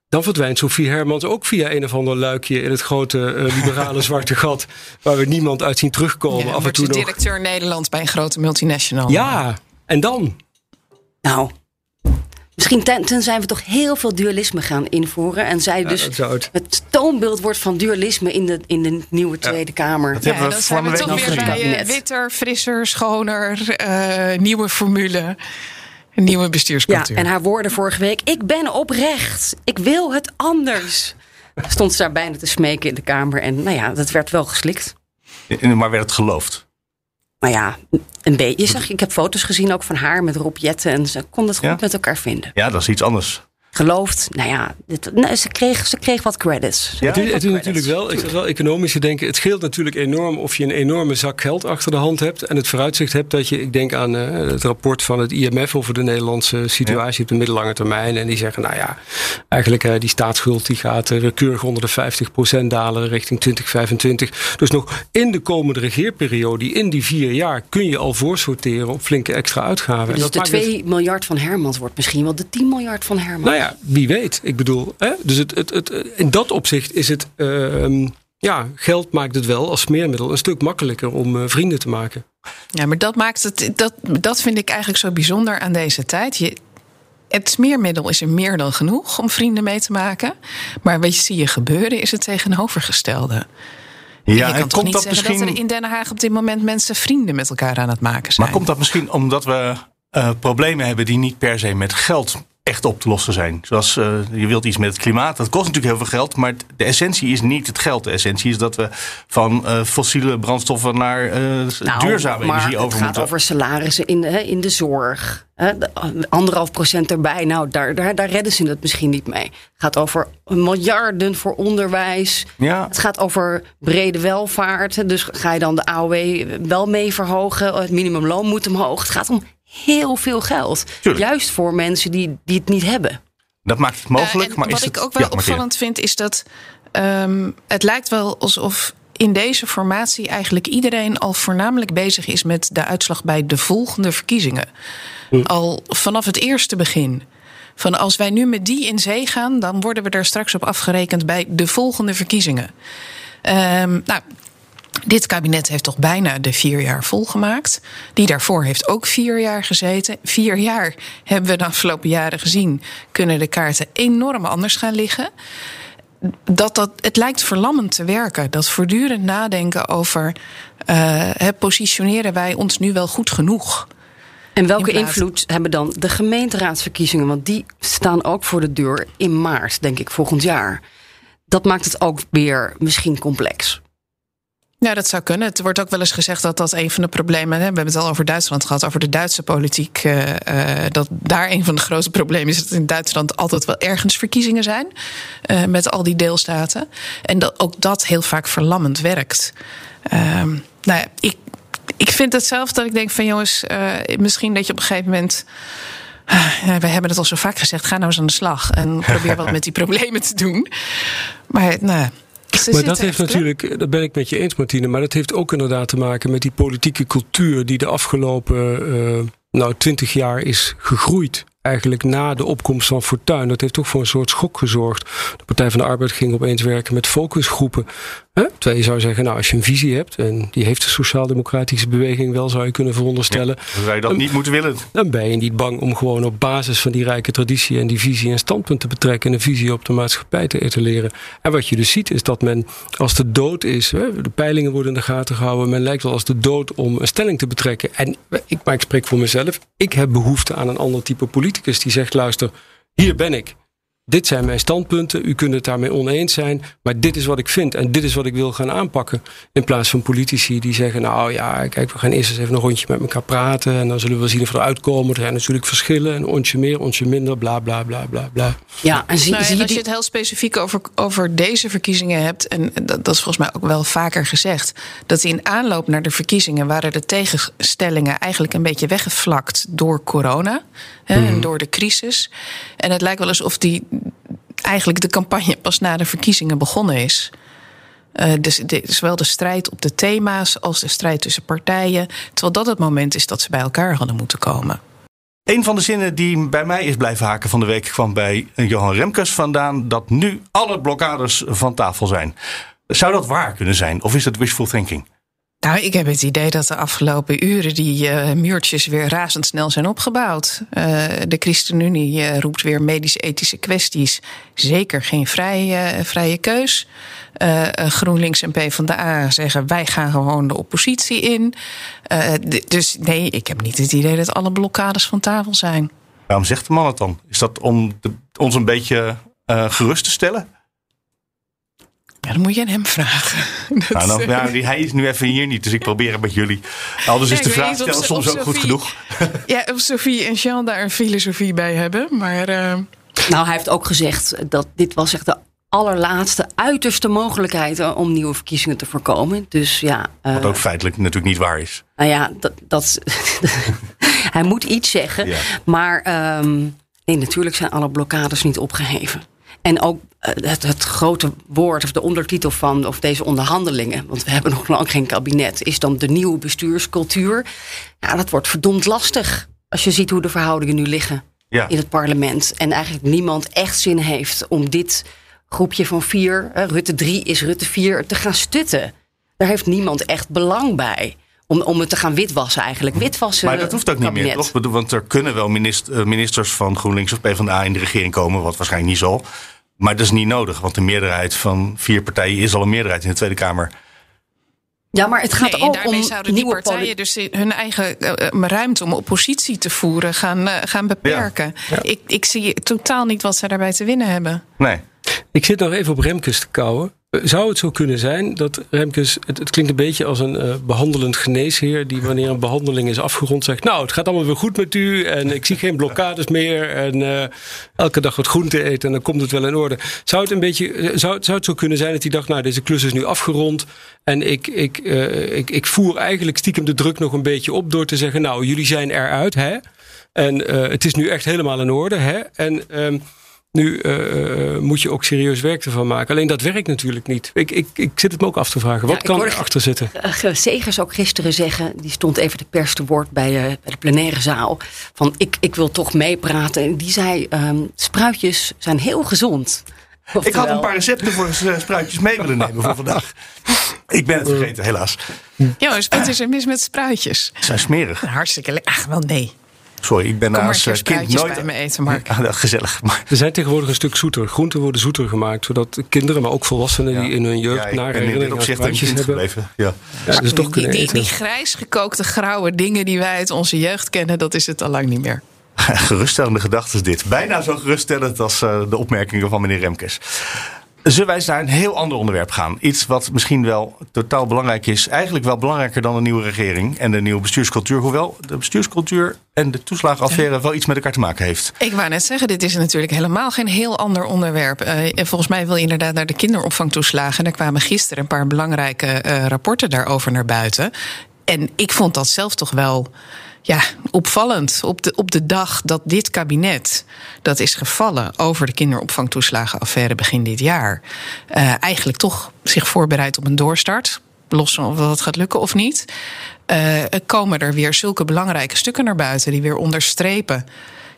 dan verdwijnt Sophie Hermans ook via een of ander luikje in het grote eh, liberale <laughs> zwarte gat. Waar we niemand uit zien terugkomen. Ja, af en wordt toe nog. directeur Nederland bij een grote multinational. Ja, en dan? Nou, misschien ten, tenzij we toch heel veel dualisme gaan invoeren. En zij dus het. het toonbeeld wordt van dualisme in de, in de nieuwe Tweede Kamer. Dat Ja, hebben we dan zijn we toch weer nog bij eh, witter, frisser, schoner, eh, nieuwe formule, een nieuwe Ja, bestuurscultuur. en haar woorden vorige week. Ik ben oprecht. Ik wil het anders. Stond ze daar bijna te smeken in de Kamer. En nou ja, dat werd wel geslikt. Maar werd het geloofd? Maar ja, een beetje. Je zag, ik heb foto's gezien ook van haar met Rob Jetten. En ze kon het goed Ja? met elkaar vinden. Ja, dat is iets anders. Geloofd. Nou ja, dit, nou, ze, kreeg, ze kreeg wat credits. Ze Ja? kreeg Het, wat is credits. natuurlijk wel, ik wel economisch denken. Het scheelt natuurlijk enorm of je een enorme zak geld achter de hand hebt. En het vooruitzicht hebt dat je, ik denk aan eh, het rapport van het IMF over de Nederlandse situatie op de middellange termijn. En die zeggen, nou ja, eigenlijk eh, die staatsschuld die gaat eh, keurig onder de 50% dalen richting 2025. Dus nog in de komende regeerperiode, in die vier jaar, kun je al voorsorteren op flinke extra uitgaven. En Dus dat de maakt het- 2 miljard van Hermans wordt misschien wel de 10 miljard van Hermans. nou ja, wie weet. Ik bedoel, hè? dus het, het, het, in dat opzicht is het. ehm, ja, geld maakt het wel als smeermiddel een stuk makkelijker om eh, vrienden te maken. Ja, maar dat maakt het. Dat, dat vind ik eigenlijk zo bijzonder aan deze tijd. Je, het smeermiddel is er meer dan genoeg om vrienden mee te maken. Maar wat je zie je gebeuren is het tegenovergestelde. Ja, je en kan toch komt niet dat zeggen misschien... dat er in Den Haag op dit moment mensen vrienden met elkaar aan het maken zijn. Maar komt dat misschien omdat we eh, problemen hebben die niet per se met geld echt op te lossen zijn? Zoals eh, je wilt iets met het klimaat, dat kost natuurlijk heel veel geld, maar de essentie is niet het geld. De essentie is dat we van eh, fossiele brandstoffen naar Nou, duurzame energie over Het gaat moeten. over salarissen in hè, in de zorg. Hè, anderhalf procent erbij. Nou, daar, daar, daar redden ze het misschien niet mee. Het gaat over miljarden voor onderwijs. Ja. Het gaat over brede welvaart. Dus ga je dan de AOW wel mee verhogen? Het minimumloon moet omhoog. Het gaat om heel veel geld. Tuurlijk. Juist voor mensen die, die het niet hebben. Dat maakt het mogelijk, Eh, maar wat is het... ik ook wel Ja, opvallend vind, is dat ehm, het lijkt wel alsof in deze formatie eigenlijk iedereen al voornamelijk bezig is met de uitslag bij de volgende verkiezingen. Al vanaf het eerste begin. Van als wij nu met die in zee gaan, dan worden we er straks op afgerekend bij de volgende verkiezingen. Ehm, nou, dit kabinet heeft toch bijna de vier jaar volgemaakt. Die daarvoor heeft ook vier jaar gezeten. Vier jaar hebben we de afgelopen jaren gezien. Kunnen de kaarten enorm anders gaan liggen. Dat, dat, het lijkt verlammend te werken. Dat voortdurend nadenken over. hè, positioneren wij ons nu wel goed genoeg? En welke In invloed hebben dan de gemeenteraadsverkiezingen? Want die staan ook voor de deur in maart, denk ik, volgend jaar. Dat maakt het ook weer misschien complex. Ja, dat zou kunnen. Het wordt ook wel eens gezegd dat dat een van de problemen. Hè, we hebben het al over Duitsland gehad, over de Duitse politiek. eh, eh, dat daar een van de grote problemen is dat in Duitsland altijd wel ergens verkiezingen zijn. eh, met al die deelstaten. En dat ook dat heel vaak verlammend werkt. Ehm, nou ja, ik, ik vind het zelf dat ik denk van jongens, uh, misschien dat je op een gegeven moment. Uh, we hebben het al zo vaak gezegd, ga nou eens aan de slag en probeer wat <laughs> met die problemen te doen. Maar nou. Maar dat heeft natuurlijk, dat ben ik met je eens, Martine. Maar dat heeft ook inderdaad te maken met die politieke cultuur die de afgelopen uh, nou, twintig jaar is gegroeid eigenlijk na de opkomst van Fortuyn. Dat heeft toch voor een soort schok gezorgd. De Partij van de Arbeid ging opeens werken met focusgroepen. Hè? Terwijl je zou zeggen, nou, als je een visie hebt, en die heeft de sociaal-democratische beweging wel, zou je kunnen veronderstellen. Ja, zou je dat niet moeten willen? Dan ben je niet bang om gewoon op basis van die rijke traditie en die visie en standpunt te betrekken en een visie op de maatschappij te etaleren. En wat je dus ziet, is dat men, als de dood is, hè, de peilingen worden in de gaten gehouden, men lijkt wel als de dood om een stelling te betrekken. En ik, maar ik spreek voor mezelf, ik heb behoefte aan een ander type politicus die zegt, luister, hier ben ik dit zijn mijn standpunten, u kunt het daarmee oneens zijn, maar dit is wat ik vind en dit is wat ik wil gaan aanpakken. In plaats van politici die zeggen, nou ja, kijk, we gaan eerst eens even een rondje met elkaar praten en dan zullen we zien of we eruit komen. Er zijn natuurlijk verschillen, een onsje meer, onsje minder, bla bla bla bla bla. Ja, en, zie, nou, zie je als je het heel specifiek over, over deze verkiezingen hebt, en dat, dat is volgens mij ook wel vaker gezegd, dat in aanloop naar de verkiezingen waren de tegenstellingen eigenlijk een beetje weggevlakt door corona hè, en mhm. door de crisis. En het lijkt wel alsof die eigenlijk de campagne pas na de verkiezingen begonnen is. Uh, dus zowel de strijd op de thema's als de strijd tussen partijen. Terwijl dat het moment is dat ze bij elkaar hadden moeten komen. Een van de zinnen die bij mij is blijven haken van de week kwam bij Johan Remkes vandaan: dat nu alle blokkades van tafel zijn. Zou dat waar kunnen zijn of is het wishful thinking? Nou, ik heb het idee dat de afgelopen uren die uh, muurtjes weer razendsnel zijn opgebouwd. Uh, de ChristenUnie uh, roept weer medisch-ethische kwesties. Zeker geen vrije, vrije keus. GroenLinks en PvdA zeggen wij gaan gewoon de oppositie in. dus nee, ik heb niet het idee dat alle blokkades van tafel zijn. Waarom zegt de man het dan? Is dat om ons een beetje gerust te stellen? Ja, dan moet je aan hem vragen. <laughs> Nou, dan, ja, die, hij is nu even hier niet, dus ik probeer het met jullie. Anders is de vraag stellen soms ook goed genoeg. Ja, of Sophie en Jean daar een filosofie bij hebben. Maar, uh... Nou, hij heeft ook gezegd dat dit was echt de allerlaatste, uiterste mogelijkheid eh, om nieuwe verkiezingen te voorkomen. Dus ja. Uh, Wat ook feitelijk natuurlijk niet waar is. Nou ja, dat, dat <laughs> hij moet iets zeggen. Maar um, nee, natuurlijk zijn alle blokkades niet opgeheven. En ook eh, het, het, grote woord of de ondertitel van of deze onderhandelingen, want we hebben <laughs> nog lang geen kabinet, is dan de nieuwe bestuurscultuur. Ja, dat wordt verdomd lastig als je ziet hoe de verhoudingen nu liggen in het parlement. En eigenlijk niemand echt zin heeft om dit groepje van vier, Rutte 3 is Rutte 4, te gaan stutten. Daar heeft niemand echt belang bij. Om, om het te gaan witwassen eigenlijk. Witwassen maar dat hoeft ook niet meer, toch? Want er kunnen wel eh, ministers van GroenLinks of PvdA in de regering komen, wat waarschijnlijk niet zal. Maar dat is niet nodig, want de meerderheid van vier partijen is al een meerderheid in de Tweede Kamer. Ja, maar het gaat nee, ook om zouden die partijen dus hun eigen uh, ruimte om oppositie te voeren gaan, uh, gaan beperken. Ja, Ik, ik zie totaal niet wat ze daarbij te winnen hebben. Nee. Ik zit nog even op Remkes te kouwen. Zou het zo kunnen zijn dat Remkes, het, klinkt een beetje als een uh, behandelend geneesheer, die wanneer een behandeling is afgerond zegt: Nou, het gaat allemaal weer goed met u en ik zie geen blokkades meer en uh, elke dag wat groente eten en dan komt het wel in orde. Zou het een beetje, eh, zou, zou het zo kunnen zijn dat hij dacht: Nou, deze klus is nu afgerond en ik, ik, ik, ik voer eigenlijk stiekem de druk nog een beetje op door te zeggen: Nou, jullie zijn eruit, hè? En het is nu echt helemaal in orde, hè? En. Um, nu uh, moet je ook serieus werk ervan maken. Alleen dat werkt natuurlijk niet. Ik, ik, ik zit het me ook af te vragen. Wat kan er achter zitten? Segers ook gisteren zeggen, die stond even de pers te woord bij de, bij de plenaire zaal. Van ik, ik wil toch meepraten. En die zei, um, spruitjes zijn heel gezond. Ik had een paar recepten voor spruitjes mee willen nemen voor vandaag. Ik ben het vergeten, helaas. Jongens, wat is er mis met spruitjes? Ze zijn smerig. Hartstikke lekker. Ach, wel nee. Sorry, ik ben als eh, kind nooit... bij me eten, Mark. Ja, gezellig. Maar... Er zijn tegenwoordig een stuk zoeter. Groenten worden zoeter gemaakt. Zodat kinderen, maar ook volwassenen die in hun jeugd ja, nare herinneringen aan hebben. Gebleven. Ja. Ja, dus toch die, die, die, grijs gekookte grauwe dingen die wij uit onze jeugd kennen, dat is het al lang niet meer. <laughs> Geruststellende gedachten is dit. Bijna zo geruststellend als uh, de opmerkingen van meneer Remkes. Zullen wij eens naar een heel ander onderwerp gaan? Iets wat misschien wel totaal belangrijk is. Eigenlijk wel belangrijker dan de nieuwe regering en de nieuwe bestuurscultuur. Hoewel de bestuurscultuur en de toeslagenaffaire wel iets met elkaar te maken heeft. Ik wou net zeggen, dit is natuurlijk helemaal geen heel ander onderwerp. Uh, volgens mij wil je inderdaad naar de kinderopvangtoeslagen. En er kwamen gisteren een paar belangrijke uh, rapporten daarover naar buiten en ik vond dat zelf toch wel ja, opvallend. Op de, op de dag dat dit kabinet, dat is gevallen over de kinderopvangtoeslagenaffaire begin dit jaar, uh, eigenlijk toch zich voorbereidt op een doorstart. Los van of dat gaat lukken of niet. Uh, komen er weer zulke belangrijke stukken naar buiten die weer onderstrepen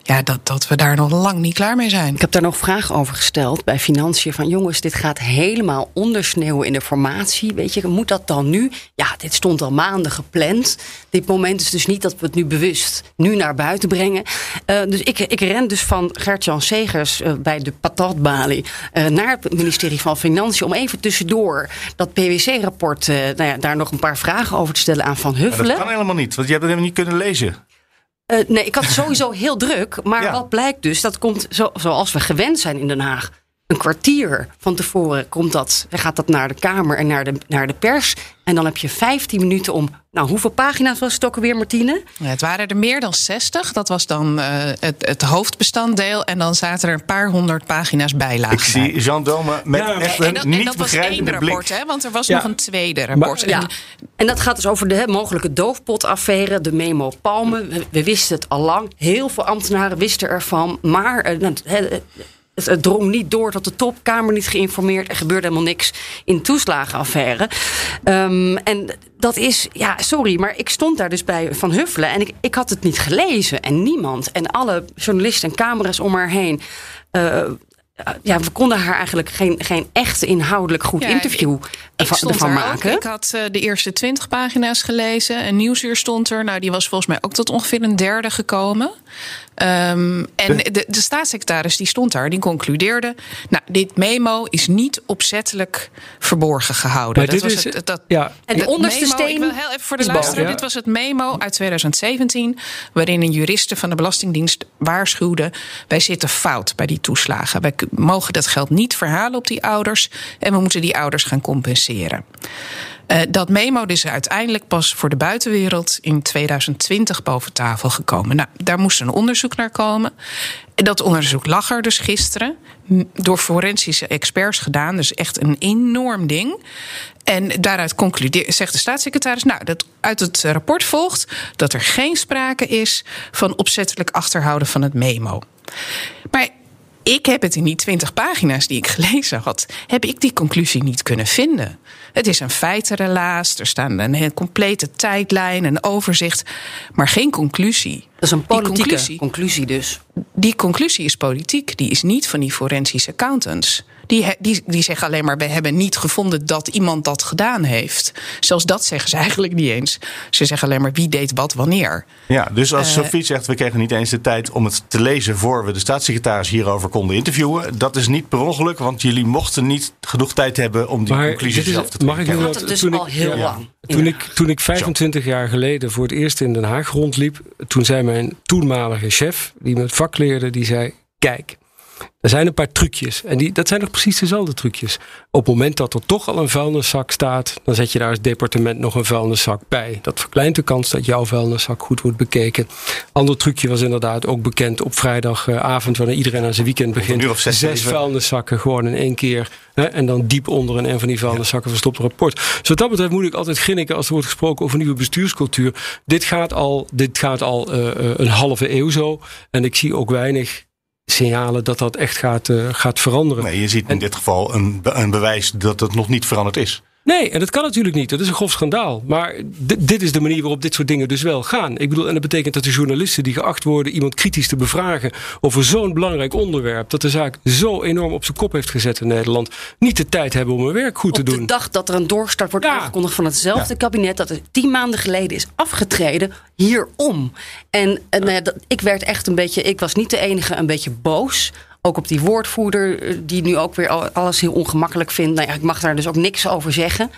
ja, dat, dat we daar nog lang niet klaar mee zijn. Ik heb daar nog vragen over gesteld bij Financiën. Van jongens, dit gaat helemaal ondersneeuwen in de formatie. Weet je, moet dat dan nu? Ja, dit stond al maanden gepland. Dit moment is dus niet dat we het nu bewust nu naar buiten brengen. Uh, dus ik, ik ren dus van Gert-Jan Segers uh, bij de patatbalie uh, naar het ministerie van Financiën... om even tussendoor dat PwC-rapport, nou ja, daar nog een paar vragen over te stellen aan Van Huffelen. Maar dat kan helemaal niet, want je hebt het helemaal niet kunnen lezen. Uh, nee, ik had sowieso heel druk. Maar ja. wat blijkt dus, dat komt zo, zoals we gewend zijn in Den Haag. Een kwartier van tevoren komt dat, gaat dat naar de Kamer en naar de, naar de pers. En dan heb je 15 minuten om. Nou, hoeveel pagina's was het ook alweer, Martine? Ja, het waren er meer dan 60. Dat was dan uh, het, het, hoofdbestanddeel. En dan zaten er een paar honderd pagina's bijlagen. Ik zie Jean Dome met ja, echt een en dat, niet en dat was één rapport, hè? Want er was ja. nog een tweede rapport. Maar, ja. En dat gaat dus over de he, mogelijke doofpotaffaire, de memo Palmen. We, we, wisten het al lang. Heel veel ambtenaren wisten ervan. Maar uh, het, het, drong niet door tot de top, Kamer niet geïnformeerd. Er gebeurde helemaal niks in de toeslagenaffaire. Um, en dat is, ja, sorry, maar ik stond daar dus bij Van Huffelen en ik, ik had het niet gelezen. En niemand. En alle journalisten en camera's om haar heen. Uh, ja, we konden haar eigenlijk geen, geen echt inhoudelijk goed ja, interview ik, ik ervan maken. Ook. Ik had uh, de eerste twintig pagina's gelezen. Een nieuwsuur stond er. Nou, die was volgens mij ook tot ongeveer een derde gekomen. Um, en de, de, staatssecretaris die stond daar, die concludeerde... nou, dit memo is niet opzettelijk verborgen gehouden. Maar dat dit was is, het, dat, ja. En de onderste memo, steen Ik wil heel even voor de luisteraar. Ja. Dit was het memo uit 2017... waarin een juriste van de Belastingdienst waarschuwde... wij zitten fout bij die toeslagen. Wij mogen dat geld niet verhalen op die ouders... en we moeten die ouders gaan compenseren. Uh, dat memo is uiteindelijk pas voor de buitenwereld in 2020 boven tafel gekomen. Nou, daar moest een onderzoek naar komen. En dat onderzoek lag er dus gisteren. Door forensische experts gedaan. Dus echt een enorm ding. En daaruit concludeert, zegt de staatssecretaris. Nou, dat uit het rapport volgt dat er geen sprake is van opzettelijk achterhouden van het memo. Maar ik heb het in die twintig pagina's die ik gelezen had, heb ik die conclusie niet kunnen vinden. Het is een feitenrelaas, er staan een heel complete tijdlijn, een overzicht, maar geen conclusie. Dat is een politieke conclusie, conclusie dus. Die conclusie is politiek, die is niet van die forensische accountants. Die, die, die zeggen alleen maar: we hebben niet gevonden dat iemand dat gedaan heeft. Zelfs dat zeggen ze eigenlijk niet eens. Ze zeggen alleen maar wie deed wat wanneer. Ja, dus als uh, Sofie zegt: we kregen niet eens de tijd om het te lezen voor we de staatssecretaris hierover konden interviewen. Dat is niet per ongeluk, want jullie mochten niet genoeg tijd hebben om die maar conclusies is, zelf te trekken. Mag ik dat dus toen al ik, heel ja, lang. Toen ik, toen ik 25 jaar geleden voor het eerst in Den Haag rondliep, toen zei mijn toenmalige chef, die me het vak leerde, die zei: Kijk, er zijn een paar trucjes. En die, dat zijn nog precies dezelfde trucjes. Op het moment dat er toch al een vuilniszak staat, dan zet je daar als departement nog een vuilniszak bij. Dat verkleint de kans dat jouw vuilniszak goed wordt bekeken. Ander trucje was inderdaad ook bekend op vrijdagavond, wanneer iedereen aan zijn weekend begint. Zes, zes vuilniszakken gewoon in één keer. Hè, en dan diep onder in een van die vuilniszakken verstopt een rapport. Dus wat dat betreft moet ik altijd grinniken als er wordt gesproken over nieuwe bestuurscultuur. Dit gaat al, dit gaat al uh, een halve eeuw zo. En ik zie ook weinig signalen dat dat echt gaat, uh, gaat veranderen. Nee, je ziet in en, dit geval een, een bewijs dat het nog niet veranderd is. Nee, en dat kan natuurlijk niet. Dat is een grof schandaal. Maar dit is de manier waarop dit soort dingen dus wel gaan. Ik bedoel, en dat betekent dat de journalisten die geacht worden iemand kritisch te bevragen over zo'n belangrijk onderwerp, dat de zaak zo enorm op zijn kop heeft gezet in Nederland, niet de tijd hebben om hun werk goed op te doen. Op de dag dat er een doorstart wordt ja. aangekondigd van hetzelfde ja. kabinet dat er tien maanden geleden is afgetreden, hierom. En, en nou ja, dat, ik werd echt een beetje, ik was niet de enige, een beetje boos ook op die woordvoerder, die nu ook weer alles heel ongemakkelijk vindt. Nou ja, ik mag daar dus ook niks over zeggen.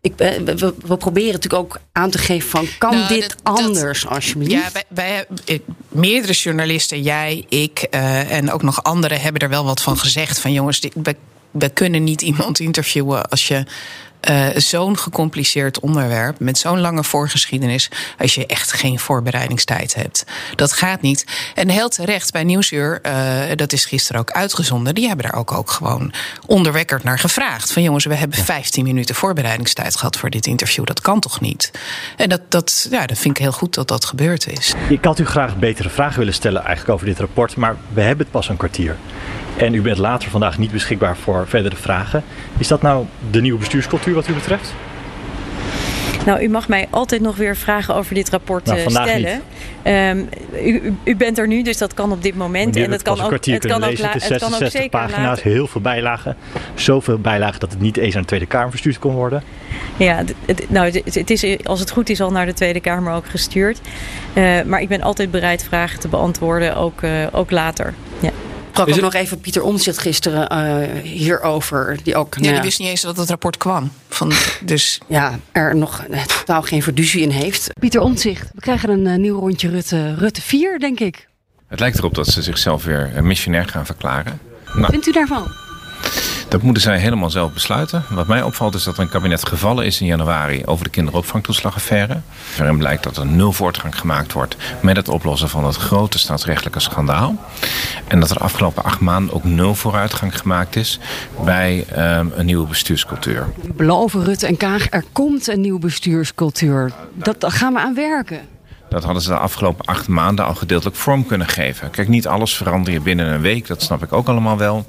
Ik, we, we, proberen natuurlijk ook aan te geven van kan nou, dit dat, anders dat, alsjeblieft? Ja, wij, wij, meerdere journalisten, jij, ik uh, en ook nog anderen hebben er wel wat van gezegd. Van jongens, dit, we, we kunnen niet iemand interviewen als je uh, zo'n gecompliceerd onderwerp met zo'n lange voorgeschiedenis als je echt geen voorbereidingstijd hebt. Dat gaat niet. En heel terecht bij Nieuwsuur, uh, dat is gisteren ook uitgezonden, die hebben daar ook, ook gewoon onderwekkerd naar gevraagd. Van jongens, we hebben 15 minuten voorbereidingstijd gehad voor dit interview. Dat kan toch niet? En dat, dat, ja, dat vind ik heel goed dat dat gebeurd is. Ik had u graag betere vragen willen stellen eigenlijk over dit rapport, maar we hebben het pas een kwartier. En u bent later vandaag niet beschikbaar voor verdere vragen. Is dat nou de nieuwe bestuurscultuur wat u betreft? Nou, u mag mij altijd nog weer vragen over dit rapport nou, stellen. Um, u, u, bent er nu, dus dat kan op dit moment. En dat kan ook, het kan ook, het, het kan ook zeker pagina's, later. heel veel bijlagen. Zoveel bijlagen dat het niet eens aan de Tweede Kamer verstuurd kon worden. Ja, het, nou, het, is, als het goed is al naar de Tweede Kamer ook gestuurd. Uh, maar ik ben altijd bereid vragen te beantwoorden, ook, uh, ook later. Ja sprak ook nog even Pieter Omtzigt gisteren uh, hierover. Die ook, ja, die wist niet eens dat het rapport kwam. Van, dus... <laughs> Ja, er nog totaal geen verduzie in heeft. Pieter Omtzigt, we krijgen een uh, nieuw rondje Rutte, Rutte 4, denk ik. Het lijkt erop dat ze zichzelf weer missionair gaan verklaren. Nou, Vindt u daarvan? Dat moeten zij helemaal zelf besluiten. Wat mij opvalt is dat er een kabinet gevallen is in januari over de kinderopvangtoeslagaffaire. Waarin blijkt dat er nul voortgang gemaakt wordt met het oplossen van het grote staatsrechtelijke schandaal. En dat er de afgelopen acht maanden ook nul vooruitgang gemaakt is bij um, een nieuwe bestuurscultuur. Beloven Rutte en Kaag, er komt een nieuwe bestuurscultuur. Dat, daar gaan we aan werken. Dat hadden ze de afgelopen acht maanden al gedeeltelijk vorm kunnen geven. Kijk, niet alles verander je binnen een week, dat snap ik ook allemaal wel.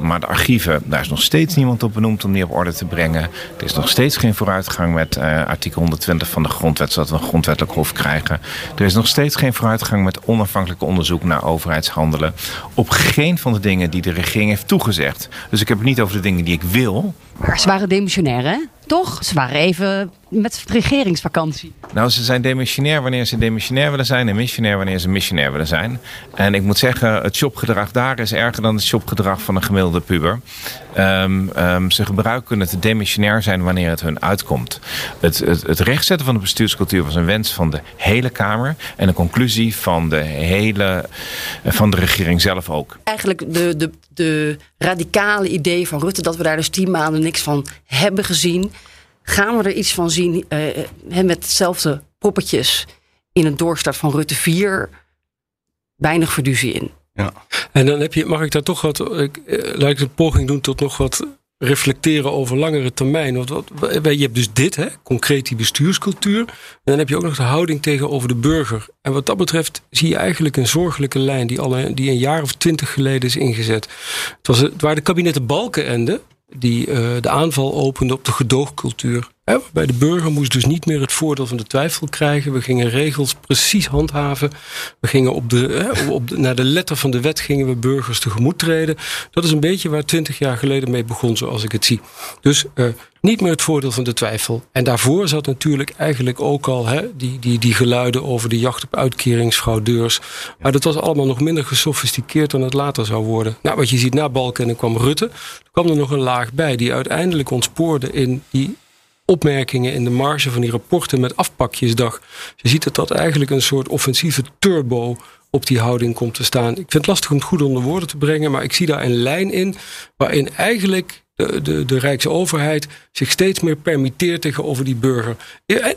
Maar de archieven, daar is nog steeds niemand op benoemd om die op orde te brengen. Er is nog steeds geen vooruitgang met uh, artikel 120 van de grondwet, zodat we een grondwettelijk hof krijgen. Er is nog steeds geen vooruitgang met onafhankelijk onderzoek naar overheidshandelen. Op geen van de dingen die de regering heeft toegezegd. Dus ik heb het niet over de dingen die ik wil. Maar ze waren demissionair, hè? Toch? Ze waren even met regeringsvakantie. Nou, ze zijn demissionair wanneer ze demissionair willen zijn... en missionair wanneer ze missionair willen zijn. En ik moet zeggen, het shopgedrag daar is erger dan het shopgedrag van een gemiddelde puber. Um, um, ze gebruiken het demissionair zijn wanneer het hun uitkomt. Het, het, het rechtzetten van de bestuurscultuur was een wens van de hele Kamer... en een conclusie van de hele van de regering zelf ook. Eigenlijk de, de, de radicale idee van Rutte... dat we daar dus tien maanden niks van hebben gezien Gaan we er iets van zien uh, met hetzelfde poppetjes in een doorstart van Rutte 4? Weinig verduzie in. Ja. En dan heb je, mag ik daar toch wat, ik, uh, laat ik een poging doen tot nog wat reflecteren over langere termijn. Want wat, je hebt dus dit, hè, concreet die bestuurscultuur. En dan heb je ook nog de houding tegenover de burger. En wat dat betreft zie je eigenlijk een zorgelijke lijn die, al die een jaar of twintig geleden is ingezet. Het, was, het waren de kabinetten Balkenende die uh, de aanval opende op de gedoogcultuur. Waarbij de burger moest dus niet meer het voordeel van de twijfel krijgen. We gingen regels precies handhaven. We gingen op de, op de, naar de letter van de wet gingen we burgers tegemoet treden. Dat is een beetje waar twintig jaar geleden mee begon, zoals ik het zie. Dus uh, niet meer het voordeel van de twijfel. En daarvoor zat natuurlijk eigenlijk ook al die, die, die geluiden over de jacht op uitkeringsfraudeurs. Maar dat was allemaal nog minder gesofisticeerd dan het later zou worden. Nou, wat je ziet na Balken kwam Rutte. Kwam er nog een laag bij die uiteindelijk ontspoorde in die opmerkingen in de marge van die rapporten met afpakjesdag. Je ziet dat dat eigenlijk een soort offensieve turbo op die houding komt te staan. Ik vind het lastig om het goed onder woorden te brengen, maar ik zie daar een lijn in waarin eigenlijk de, de, de Rijksoverheid zich steeds meer permitteert tegenover die burger.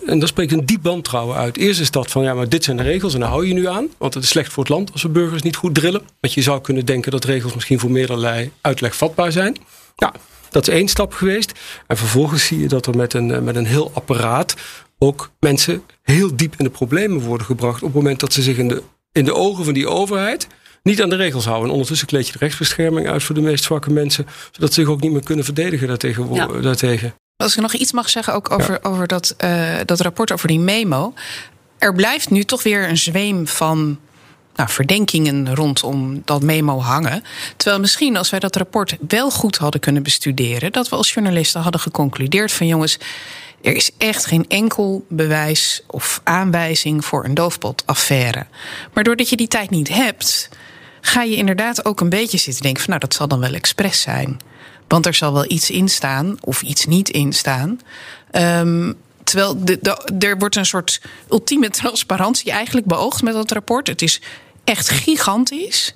En dat spreekt een diep wantrouwen uit. Eerst is dat van ja, maar dit zijn de regels en daar hou je nu aan. Want het is slecht voor het land als we burgers niet goed drillen. Want je zou kunnen denken dat regels misschien voor meerderlei uitleg vatbaar zijn. Ja, dat is één stap geweest. En vervolgens zie je dat er met een, met een heel apparaat ook mensen heel diep in de problemen worden gebracht. op het moment dat ze zich in de, in de ogen van die overheid niet aan de regels houden. En ondertussen kleed je de rechtsbescherming uit voor de meest zwakke mensen, zodat ze zich ook niet meer kunnen verdedigen daartegen. Ja. daartegen. Als ik nog iets mag zeggen ook over, ja. over dat, uh, dat rapport over die memo. Er blijft nu toch weer een zweem van nou, verdenkingen rondom dat memo hangen. Terwijl misschien als wij dat rapport wel goed hadden kunnen bestuderen, dat we als journalisten hadden geconcludeerd van jongens. Er is echt geen enkel bewijs of aanwijzing voor een doofpotaffaire. Maar doordat je die tijd niet hebt, ga je inderdaad ook een beetje zitten denken van nou dat zal dan wel expres zijn. Want er zal wel iets in staan of iets niet in staan. Um, terwijl er wordt een soort ultieme transparantie eigenlijk beoogd met dat rapport. Het is echt gigantisch.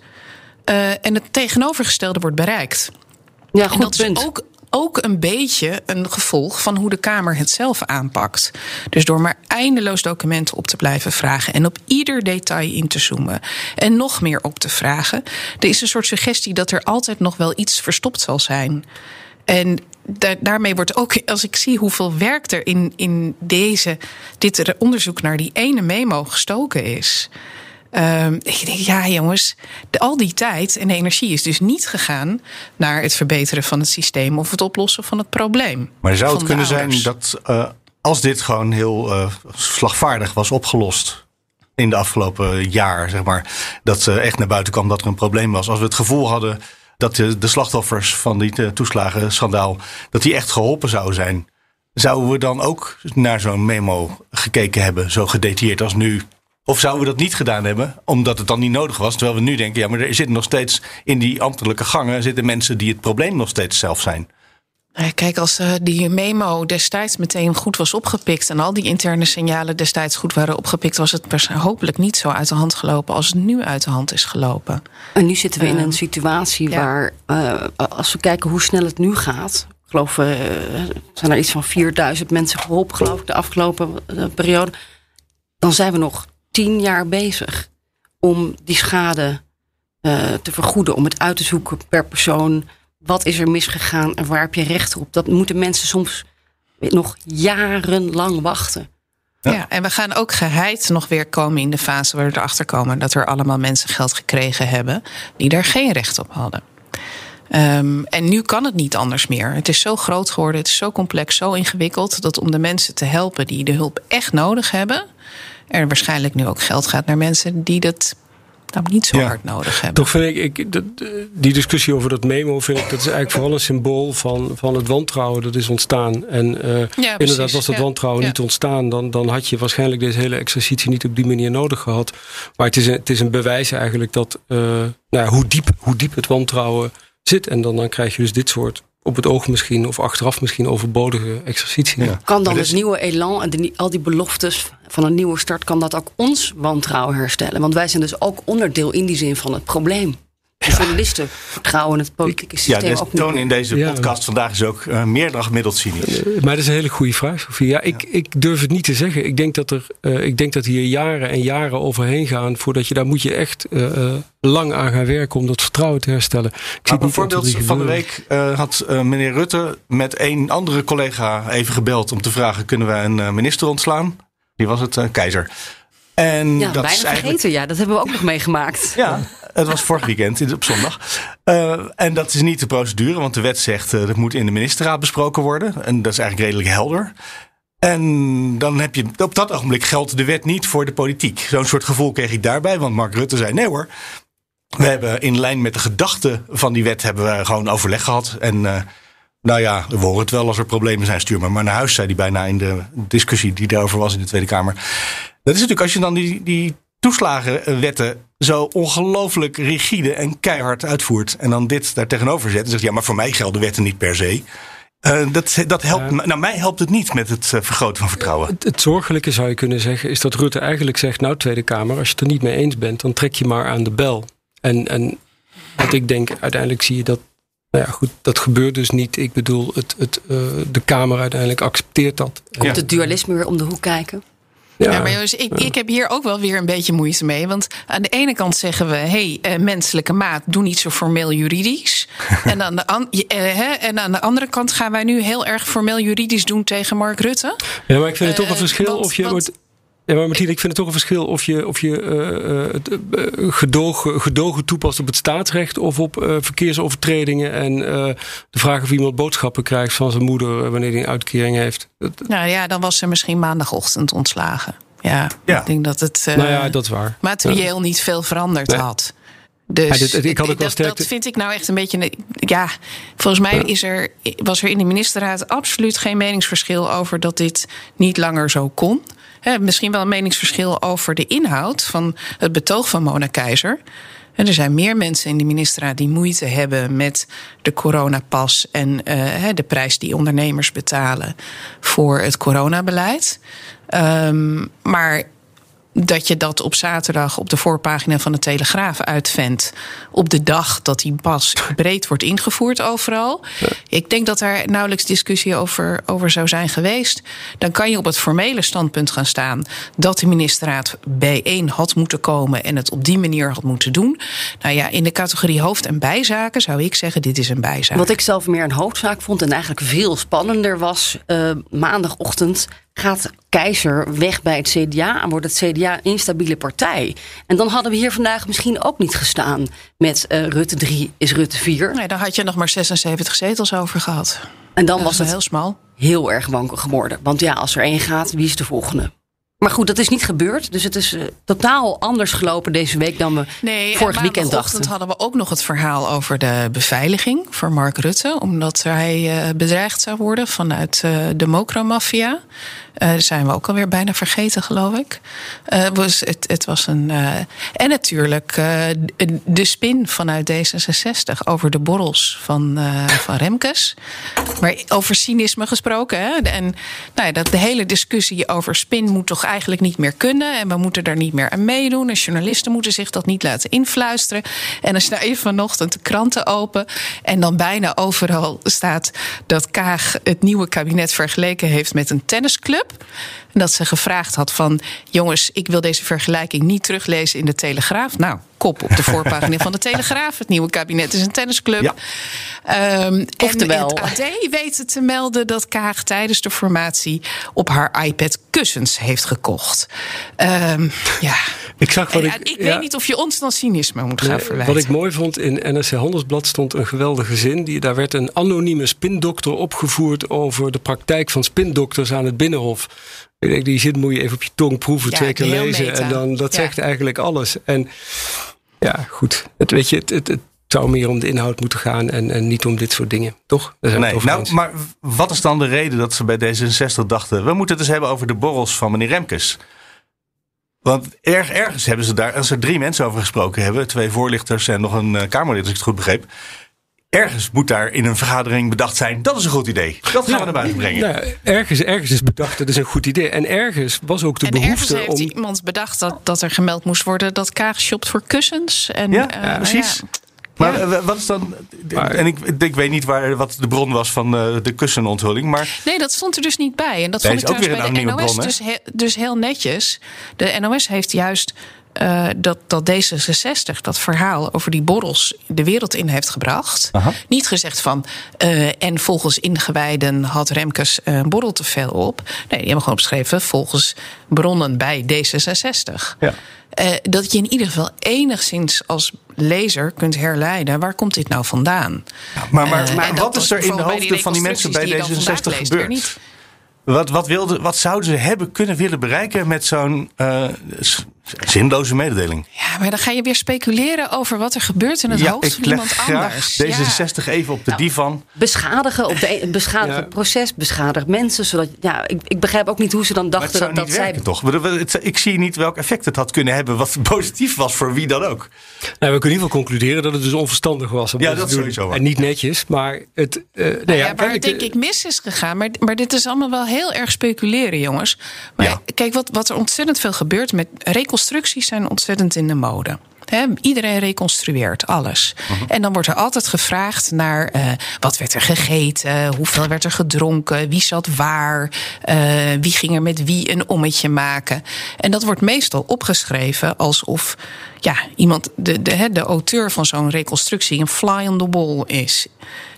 Uh, en het tegenovergestelde wordt bereikt. Ja, goed en dat punt. is ook ook een beetje een gevolg van hoe de Kamer het zelf aanpakt. Dus door maar eindeloos documenten op te blijven vragen en op ieder detail in te zoomen en nog meer op te vragen, er is een soort suggestie dat er altijd nog wel iets verstopt zal zijn. En daarmee wordt ook, als ik zie hoeveel werk er in, in deze, dit onderzoek naar die ene memo gestoken is. Uh, ik denk, ja jongens, de, al die tijd en energie is dus niet gegaan naar het verbeteren van het systeem of het oplossen van het probleem. Maar zou het kunnen zijn dat uh, als dit gewoon heel uh, slagvaardig was opgelost in de afgelopen jaar, zeg maar, dat echt naar buiten kwam dat er een probleem was, als we het gevoel hadden dat de, de slachtoffers van die toeslagenschandaal, dat die echt geholpen zouden zijn. Zouden we dan ook naar zo'n memo gekeken hebben, zo gedetailleerd als nu? Of zouden we dat niet gedaan hebben, omdat het dan niet nodig was? Terwijl we nu denken, ja, maar er zitten nog steeds in die ambtelijke gangen zitten mensen die het probleem nog steeds zelf zijn. Kijk, als uh, die memo destijds meteen goed was opgepikt en al die interne signalen destijds goed waren opgepikt, was het hopelijk niet zo uit de hand gelopen als het nu uit de hand is gelopen. En nu zitten we in een situatie waar, uh, als we kijken hoe snel het nu gaat, ik geloof, uh, zijn er iets van 4000 mensen geholpen, geloof ik, de afgelopen periode, dan zijn we nog tien jaar bezig om die schade te vergoeden, om het uit te zoeken per persoon wat is er misgegaan en waar heb je recht op? Dat moeten mensen soms nog jarenlang wachten. Ja. en we gaan ook geheid nog weer komen in de fase waar we erachter komen dat er allemaal mensen geld gekregen hebben die daar geen recht op hadden. Um, en nu kan het niet anders meer. Het is zo groot geworden, het is zo complex, zo ingewikkeld dat om de mensen te helpen die de hulp echt nodig hebben, er waarschijnlijk nu ook geld gaat naar mensen die dat nou niet zo hard nodig hebben. Toch vind ik, ik die discussie over dat memo, vind ik, dat is eigenlijk vooral een symbool van, van het wantrouwen dat is ontstaan. En uh, ja, inderdaad, was dat wantrouwen niet ontstaan, dan, dan had je waarschijnlijk deze hele exercitie niet op die manier nodig gehad. Maar het is een, het is een bewijs eigenlijk dat uh, nou, hoe, diep, hoe diep het wantrouwen zit. En dan, dan krijg je dus dit soort op het oog misschien of achteraf misschien overbodige exercitie. Ja. Kan dan het nieuwe elan en de, al die beloftes van een nieuwe start, kan dat ook ons wantrouwen herstellen? Want wij zijn dus ook onderdeel in die zin van het probleem. De journalisten vertrouwen het politieke systeem ja, de toon in deze podcast vandaag is ook uh, cynisch. Uh, maar dat is een hele goede vraag, Sofie. Ja, ik, ik durf het niet te zeggen. Ik denk dat er, uh, ik denk dat hier jaren en jaren overheen gaan voordat je daar moet je echt lang aan gaan werken om dat vertrouwen te herstellen. Ik zie bijvoorbeeld van de week had meneer Rutte met een andere collega even gebeld om te vragen: kunnen we een minister ontslaan? Die was het, Keizer. En ja, dat bijna is eigenlijk... vergeten. Ja, dat hebben we ook nog meegemaakt. Ja, <laughs> het was vorig weekend op zondag. Uh, en dat is niet de procedure, want de wet zegt uh, dat moet in de ministerraad besproken worden. En dat is eigenlijk redelijk helder. En dan heb je op dat ogenblik geldt de wet niet voor de politiek. Zo'n soort gevoel kreeg ik daarbij, want Mark Rutte zei: nee hoor. We hebben in lijn met de gedachte van die wet hebben we gewoon overleg gehad. En uh, nou ja, we horen het wel als er problemen zijn, stuur maar maar naar huis, zei hij bijna in de discussie die daarover was in de Tweede Kamer. Dat is natuurlijk als je dan die, die toeslagenwetten zo ongelooflijk rigide en keihard uitvoert. En dan dit daar tegenover zet. En zegt ja, maar voor mij gelden wetten niet per se. Uh, dat, dat helpt, uh, nou, mij helpt het niet met het uh, vergroten van vertrouwen. Het, het, zorgelijke zou je kunnen zeggen, is dat Rutte eigenlijk zegt: Nou, Tweede Kamer, als je het er niet mee eens bent, dan trek je maar aan de bel. En, en wat ik denk, uiteindelijk zie je dat. Nou ja, goed, dat gebeurt dus niet. Ik bedoel, het, het, de Kamer uiteindelijk accepteert dat. Komt het dualisme weer om de hoek kijken? Ja, maar jongens, ik, ik heb hier ook wel weer een beetje moeite mee. Want aan de ene kant zeggen we: hey, uh, menselijke maat, doe niet zo formeel juridisch. <laughs> en, aan de an, uh, en aan de andere kant gaan wij nu heel erg formeel juridisch doen tegen Mark Rutte. Ja, maar ik vind het toch een verschil want, of je. Want, ja, maar Martien, ik vind het toch een verschil of je, of je uh, het, uh, gedogen, gedogen toepast op het staatsrecht of op uh, verkeersovertredingen en de vraag of iemand boodschappen krijgt van zijn moeder wanneer hij een uitkering heeft. Nou ja, dan was ze misschien maandagochtend ontslagen. Ja, ja. ik denk dat het nou ja, dat is waar. materieel niet veel veranderd nee. had. Dus ja, dit, ik had ook wel dat, dat vind ik nou echt een beetje. Ja, volgens mij is er, was er in de ministerraad absoluut geen meningsverschil over dat dit niet langer zo kon misschien wel een meningsverschil over de inhoud van het betoog van Mona Keizer. En er zijn meer mensen in de ministerraad die moeite hebben met de coronapas en uh, de prijs die ondernemers betalen voor het coronabeleid. Um, maar dat je dat op zaterdag op de voorpagina van de Telegraaf uitvendt. Op de dag dat die pas breed wordt ingevoerd overal. Ik denk dat daar nauwelijks discussie over, over zou zijn geweest. Dan kan je op het formele standpunt gaan staan dat de ministerraad bijeen had moeten komen en het op die manier had moeten doen. Nou ja, in de categorie hoofd- en bijzaken zou ik zeggen: dit is een bijzaak. Wat ik zelf meer een hoofdzaak vond en eigenlijk veel spannender was, uh, maandagochtend gaat Keizer weg bij het CDA en wordt het CDA een instabiele partij. En dan hadden we hier vandaag misschien ook niet gestaan met uh, Rutte 3 is Rutte 4. Nee, dan had je nog maar 76 zetels over gehad. En dan was het heel smal. Heel erg wankel geworden. Want ja, als er één gaat, wie is de volgende? Maar goed, dat is niet gebeurd. Dus het is uh, totaal anders gelopen deze week dan we nee, vorig weekend dachten. hadden we ook nog het verhaal over de beveiliging voor Mark Rutte. Omdat hij uh, bedreigd zou worden vanuit uh, de Mokro-maffia. Uh, zijn we ook alweer bijna vergeten, geloof ik. Uh, was, het, het was een. Uh, en natuurlijk de spin vanuit D66 over de borrels van, van Remkes. Maar over cynisme gesproken. Hè? En nou ja, dat de hele discussie over spin moet toch eigenlijk niet meer kunnen. En we moeten daar niet meer aan meedoen. En journalisten moeten zich dat niet laten influisteren. En je nou even vanochtend de kranten open. En dan bijna overal staat dat Kaag het nieuwe kabinet vergeleken heeft met een tennisclub. En dat ze gevraagd had van... jongens, ik wil deze vergelijking niet teruglezen in de Telegraaf. Nou, kop op de <laughs> voorpagina van de Telegraaf. Het nieuwe kabinet is een tennisclub. Ja. Um, Oftewel. En het AD weten te melden dat Kaag tijdens de formatie... op haar iPad kussens heeft gekocht. Um, ja... Ik, zag wat En, ik, ik ja. weet niet of je ons dan cynisme moet gaan Nee, verwijten. Wat ik mooi vond in NRC Handelsblad stond een geweldige zin. Die, daar werd een anonieme spindokter opgevoerd over de praktijk van spindokters aan het Binnenhof. Ik denk, die zin moet je even op je tong proeven, Ja, twee keer lezen. meta. En dan, dat Ja. zegt eigenlijk alles. En ja, goed. Het, weet je, het, het, het zou meer om de inhoud moeten gaan en, en niet om dit soort dingen. Toch? Daar zijn we Nee, nou, eens. maar wat is dan de reden dat ze bij D66 dachten... we moeten het eens hebben over de borrels van meneer Remkes? Want erg, ergens hebben ze daar, als er drie mensen over gesproken hebben... twee voorlichters en nog een eh, Kamerlid, als ik het goed begreep... ergens moet daar in een vergadering bedacht zijn... dat is een goed idee, dat gaan we naar buiten brengen. Nou, ergens, ergens is bedacht, dat is een goed idee. En ergens was ook de en ergens behoefte heeft om... iemand bedacht dat, dat er gemeld moest worden... dat Kaag shopt voor kussens. En, Ja, eh, nou precies. ja. Maar eh, wat is dan... En ik, ik weet niet waar, wat de bron was van eh, de kussenonthulling... maar Nee, dat stond er dus niet bij. En dat Nee, vond ik is ook weer bij een de NOS anonieme bron, dus, he- dus heel netjes. De NOS heeft juist eh, dat, dat D66 dat verhaal over die borrels de wereld in heeft gebracht. Aha. Niet gezegd van. eh, en volgens ingewijden had Remkes eh, een borrel te veel op. Nee, die hebben gewoon opgeschreven volgens bronnen bij D66. Ja. Dat je in ieder geval enigszins als lezer kunt herleiden. waar komt dit nou vandaan? Maar, maar, maar dat wat is er in de hoofden van die mensen bij reconstructies die je dan D66 vandaag leest weer gebeurd? Wat, wat, wilde, wat zouden ze hebben kunnen willen bereiken met zo'n zinloze mededeling? Ja, maar dan ga je weer speculeren over wat er gebeurt in het hoofd van ik leg iemand anders. Ja. D66 even op de Nou, divan. Beschadigen, op de, beschadigen Ja. het proces, beschadigen mensen. Zodat, ja, ik, ik begrijp ook niet hoe ze dan Maar het dachten zou dat, niet dat werken, zij. toch? Ik zie niet welk effect het had kunnen hebben... wat <laughs> positief was voor wie dan ook. Nou, we kunnen in ieder geval concluderen dat het dus onverstandig was. om Ja, dat te doen. sowieso. En niet netjes, maar het... eh nou Nou ja, ja, waar het denk ik mis is gegaan. Maar, maar dit is allemaal wel heel erg speculeren, jongens. Maar Ja. kijk, wat, wat er ontzettend veel gebeurt met reconstructies zijn ontzettend in de mode. Iedereen reconstrueert alles. Mhm. En dan wordt er altijd gevraagd naar eh, wat werd er gegeten, hoeveel werd er gedronken, wie zat waar, eh, wie ging er met wie een ommetje maken. En dat wordt meestal opgeschreven alsof ja, iemand, de, de, hè, de auteur van zo'n reconstructie, een fly on the wall is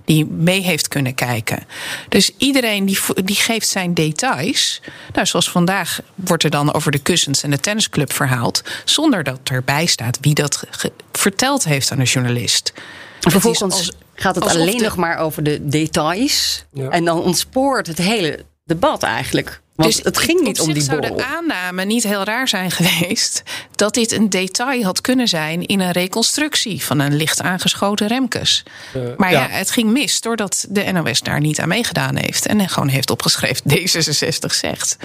die mee heeft kunnen kijken. Dus iedereen die, die geeft zijn details. Nou, zoals vandaag wordt er dan over de kussens en de tennisclub verhaald, zonder dat erbij staat wie dat verteld heeft aan de journalist. En vervolgens als- gaat het alleen de- nog maar over de details. Ja. En dan ontspoort het hele debat eigenlijk. Want Dus het ging op niet om zich die zou borrel. de aanname niet heel raar zijn geweest dat dit een detail had kunnen zijn in een reconstructie van een licht aangeschoten Remkes. maar ja. ja. het ging mis doordat de NOS daar niet aan meegedaan heeft en gewoon heeft opgeschreven <laughs> D66 zegt.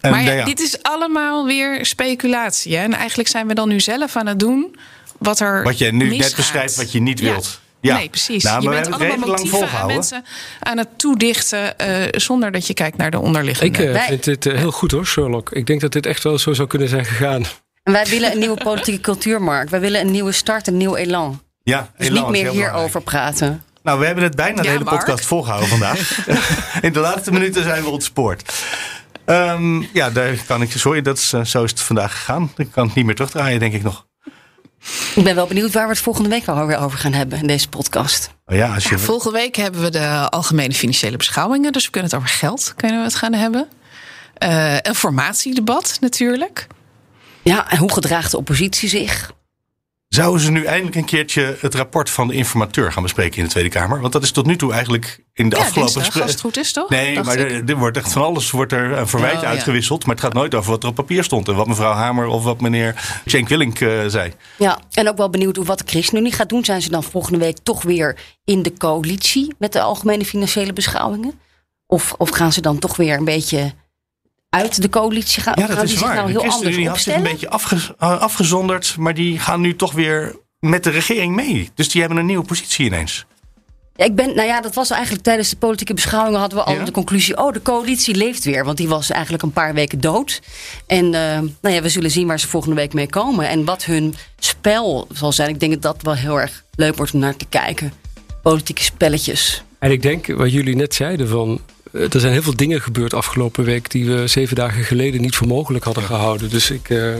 En, maar ja, ja, dit is allemaal weer speculatie. Hè? En eigenlijk zijn we dan nu zelf aan het doen wat er. wat je nu net beschrijft, wat je niet Ja. wilt. Ja. Nee, precies. Nou, je bent allemaal motieven aan volgehouden. mensen aan het toedichten eh, zonder dat je kijkt naar de onderliggende. Ik eh, Wij- vind dit eh, heel goed hoor, Sherlock. Ik denk dat dit echt wel zo zou kunnen zijn gegaan. En wij willen een nieuwe politieke cultuurmarkt. Wij willen een nieuwe start, een nieuw elan. Ja, Dus elan niet meer hierover praten. Nou, we hebben het bijna de hele Mark. podcast volgehouden vandaag. <laughs> In de laatste minuten zijn we ontspoord. Ehm ja, daar kan ik, sorry, dat is, zo is het vandaag gegaan. Ik kan het niet meer terugdraaien, denk ik nog. Ik ben wel benieuwd waar we het volgende week wel weer over gaan hebben in deze podcast. Oh ja, als je, Ja, volgende week hebben we de algemene financiële beschouwingen. Dus we kunnen het over geld kunnen we het gaan hebben. Eh, een formatiedebat natuurlijk. Ja, en hoe gedraagt de oppositie zich? Zouden ze nu eindelijk een keertje het rapport van de informateur gaan bespreken in de Tweede Kamer? Want dat is tot nu toe eigenlijk in de ja, afgelopen gesprekken. als het goed is toch? Nee, Dacht maar er, er wordt echt van alles wordt er een verwijt Oh, ja. uitgewisseld. Maar het gaat nooit over wat er op papier stond. En wat mevrouw Hamer of wat meneer Cenk Willink eh, zei. Ja, en ook wel benieuwd hoe wat de ChristenUnie gaat doen. Zijn ze dan volgende week toch weer in de coalitie met de algemene financiële beschouwingen? Of, of gaan ze dan toch weer een beetje uit de coalitie gaan? Ja, dat gaan is die zich waar. nou de heel anders ChristenUnie had zich een beetje afge- eh, afgezonderd. Maar die gaan nu toch weer met de regering mee. Dus die hebben een nieuwe positie ineens. Ja, ik ben, nou ja, dat was eigenlijk tijdens de politieke beschouwingen hadden we al Ja? de conclusie: oh, de coalitie leeft weer. Want die was eigenlijk een paar weken dood. En eh, nou ja, we zullen zien waar ze volgende week mee komen. En wat hun spel zal zijn. Ik denk dat dat wel heel erg leuk wordt om naar te kijken. Politieke spelletjes. En ik denk wat jullie net zeiden van. Eh, Er zijn heel veel dingen gebeurd afgelopen week die we zeven dagen geleden niet voor mogelijk hadden gehouden. Dus ik eh,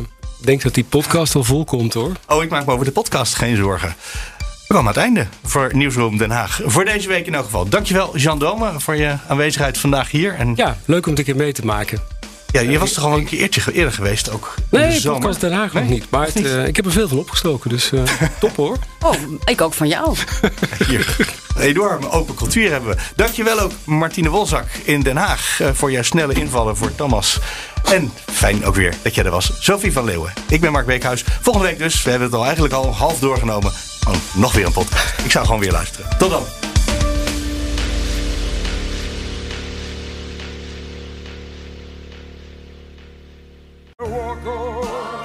denk dat die podcast wel volkomt hoor. Oh, ik maak me over de podcast geen zorgen. We komen aan het einde voor Nieuwsroom Den Haag. Voor deze week in elk geval. Dankjewel, Jean Dome, voor je aanwezigheid vandaag hier. En ja, leuk om dit een keer mee te maken. Je was toch al een keer eertje, eerder geweest ook. Nee, zomer. podcast Den Haag nog Nee? niet. Maar het, eh, ik heb er veel van opgestoken, dus eh, <laughs> top hoor. Oh, ik ook van jou. <laughs> Hier. Enorm open cultuur hebben we. Dankjewel ook Martine Wolzak in Den Haag eh, voor jouw snelle invallen voor Thomas. En fijn ook weer dat jij er was. Sophie van Leeuwen. Ik ben Mark Beekhuis. Volgende week dus. We hebben het al eigenlijk al half doorgenomen. Oh, nog weer een podcast. Ik zou gewoon weer luisteren. Tot dan.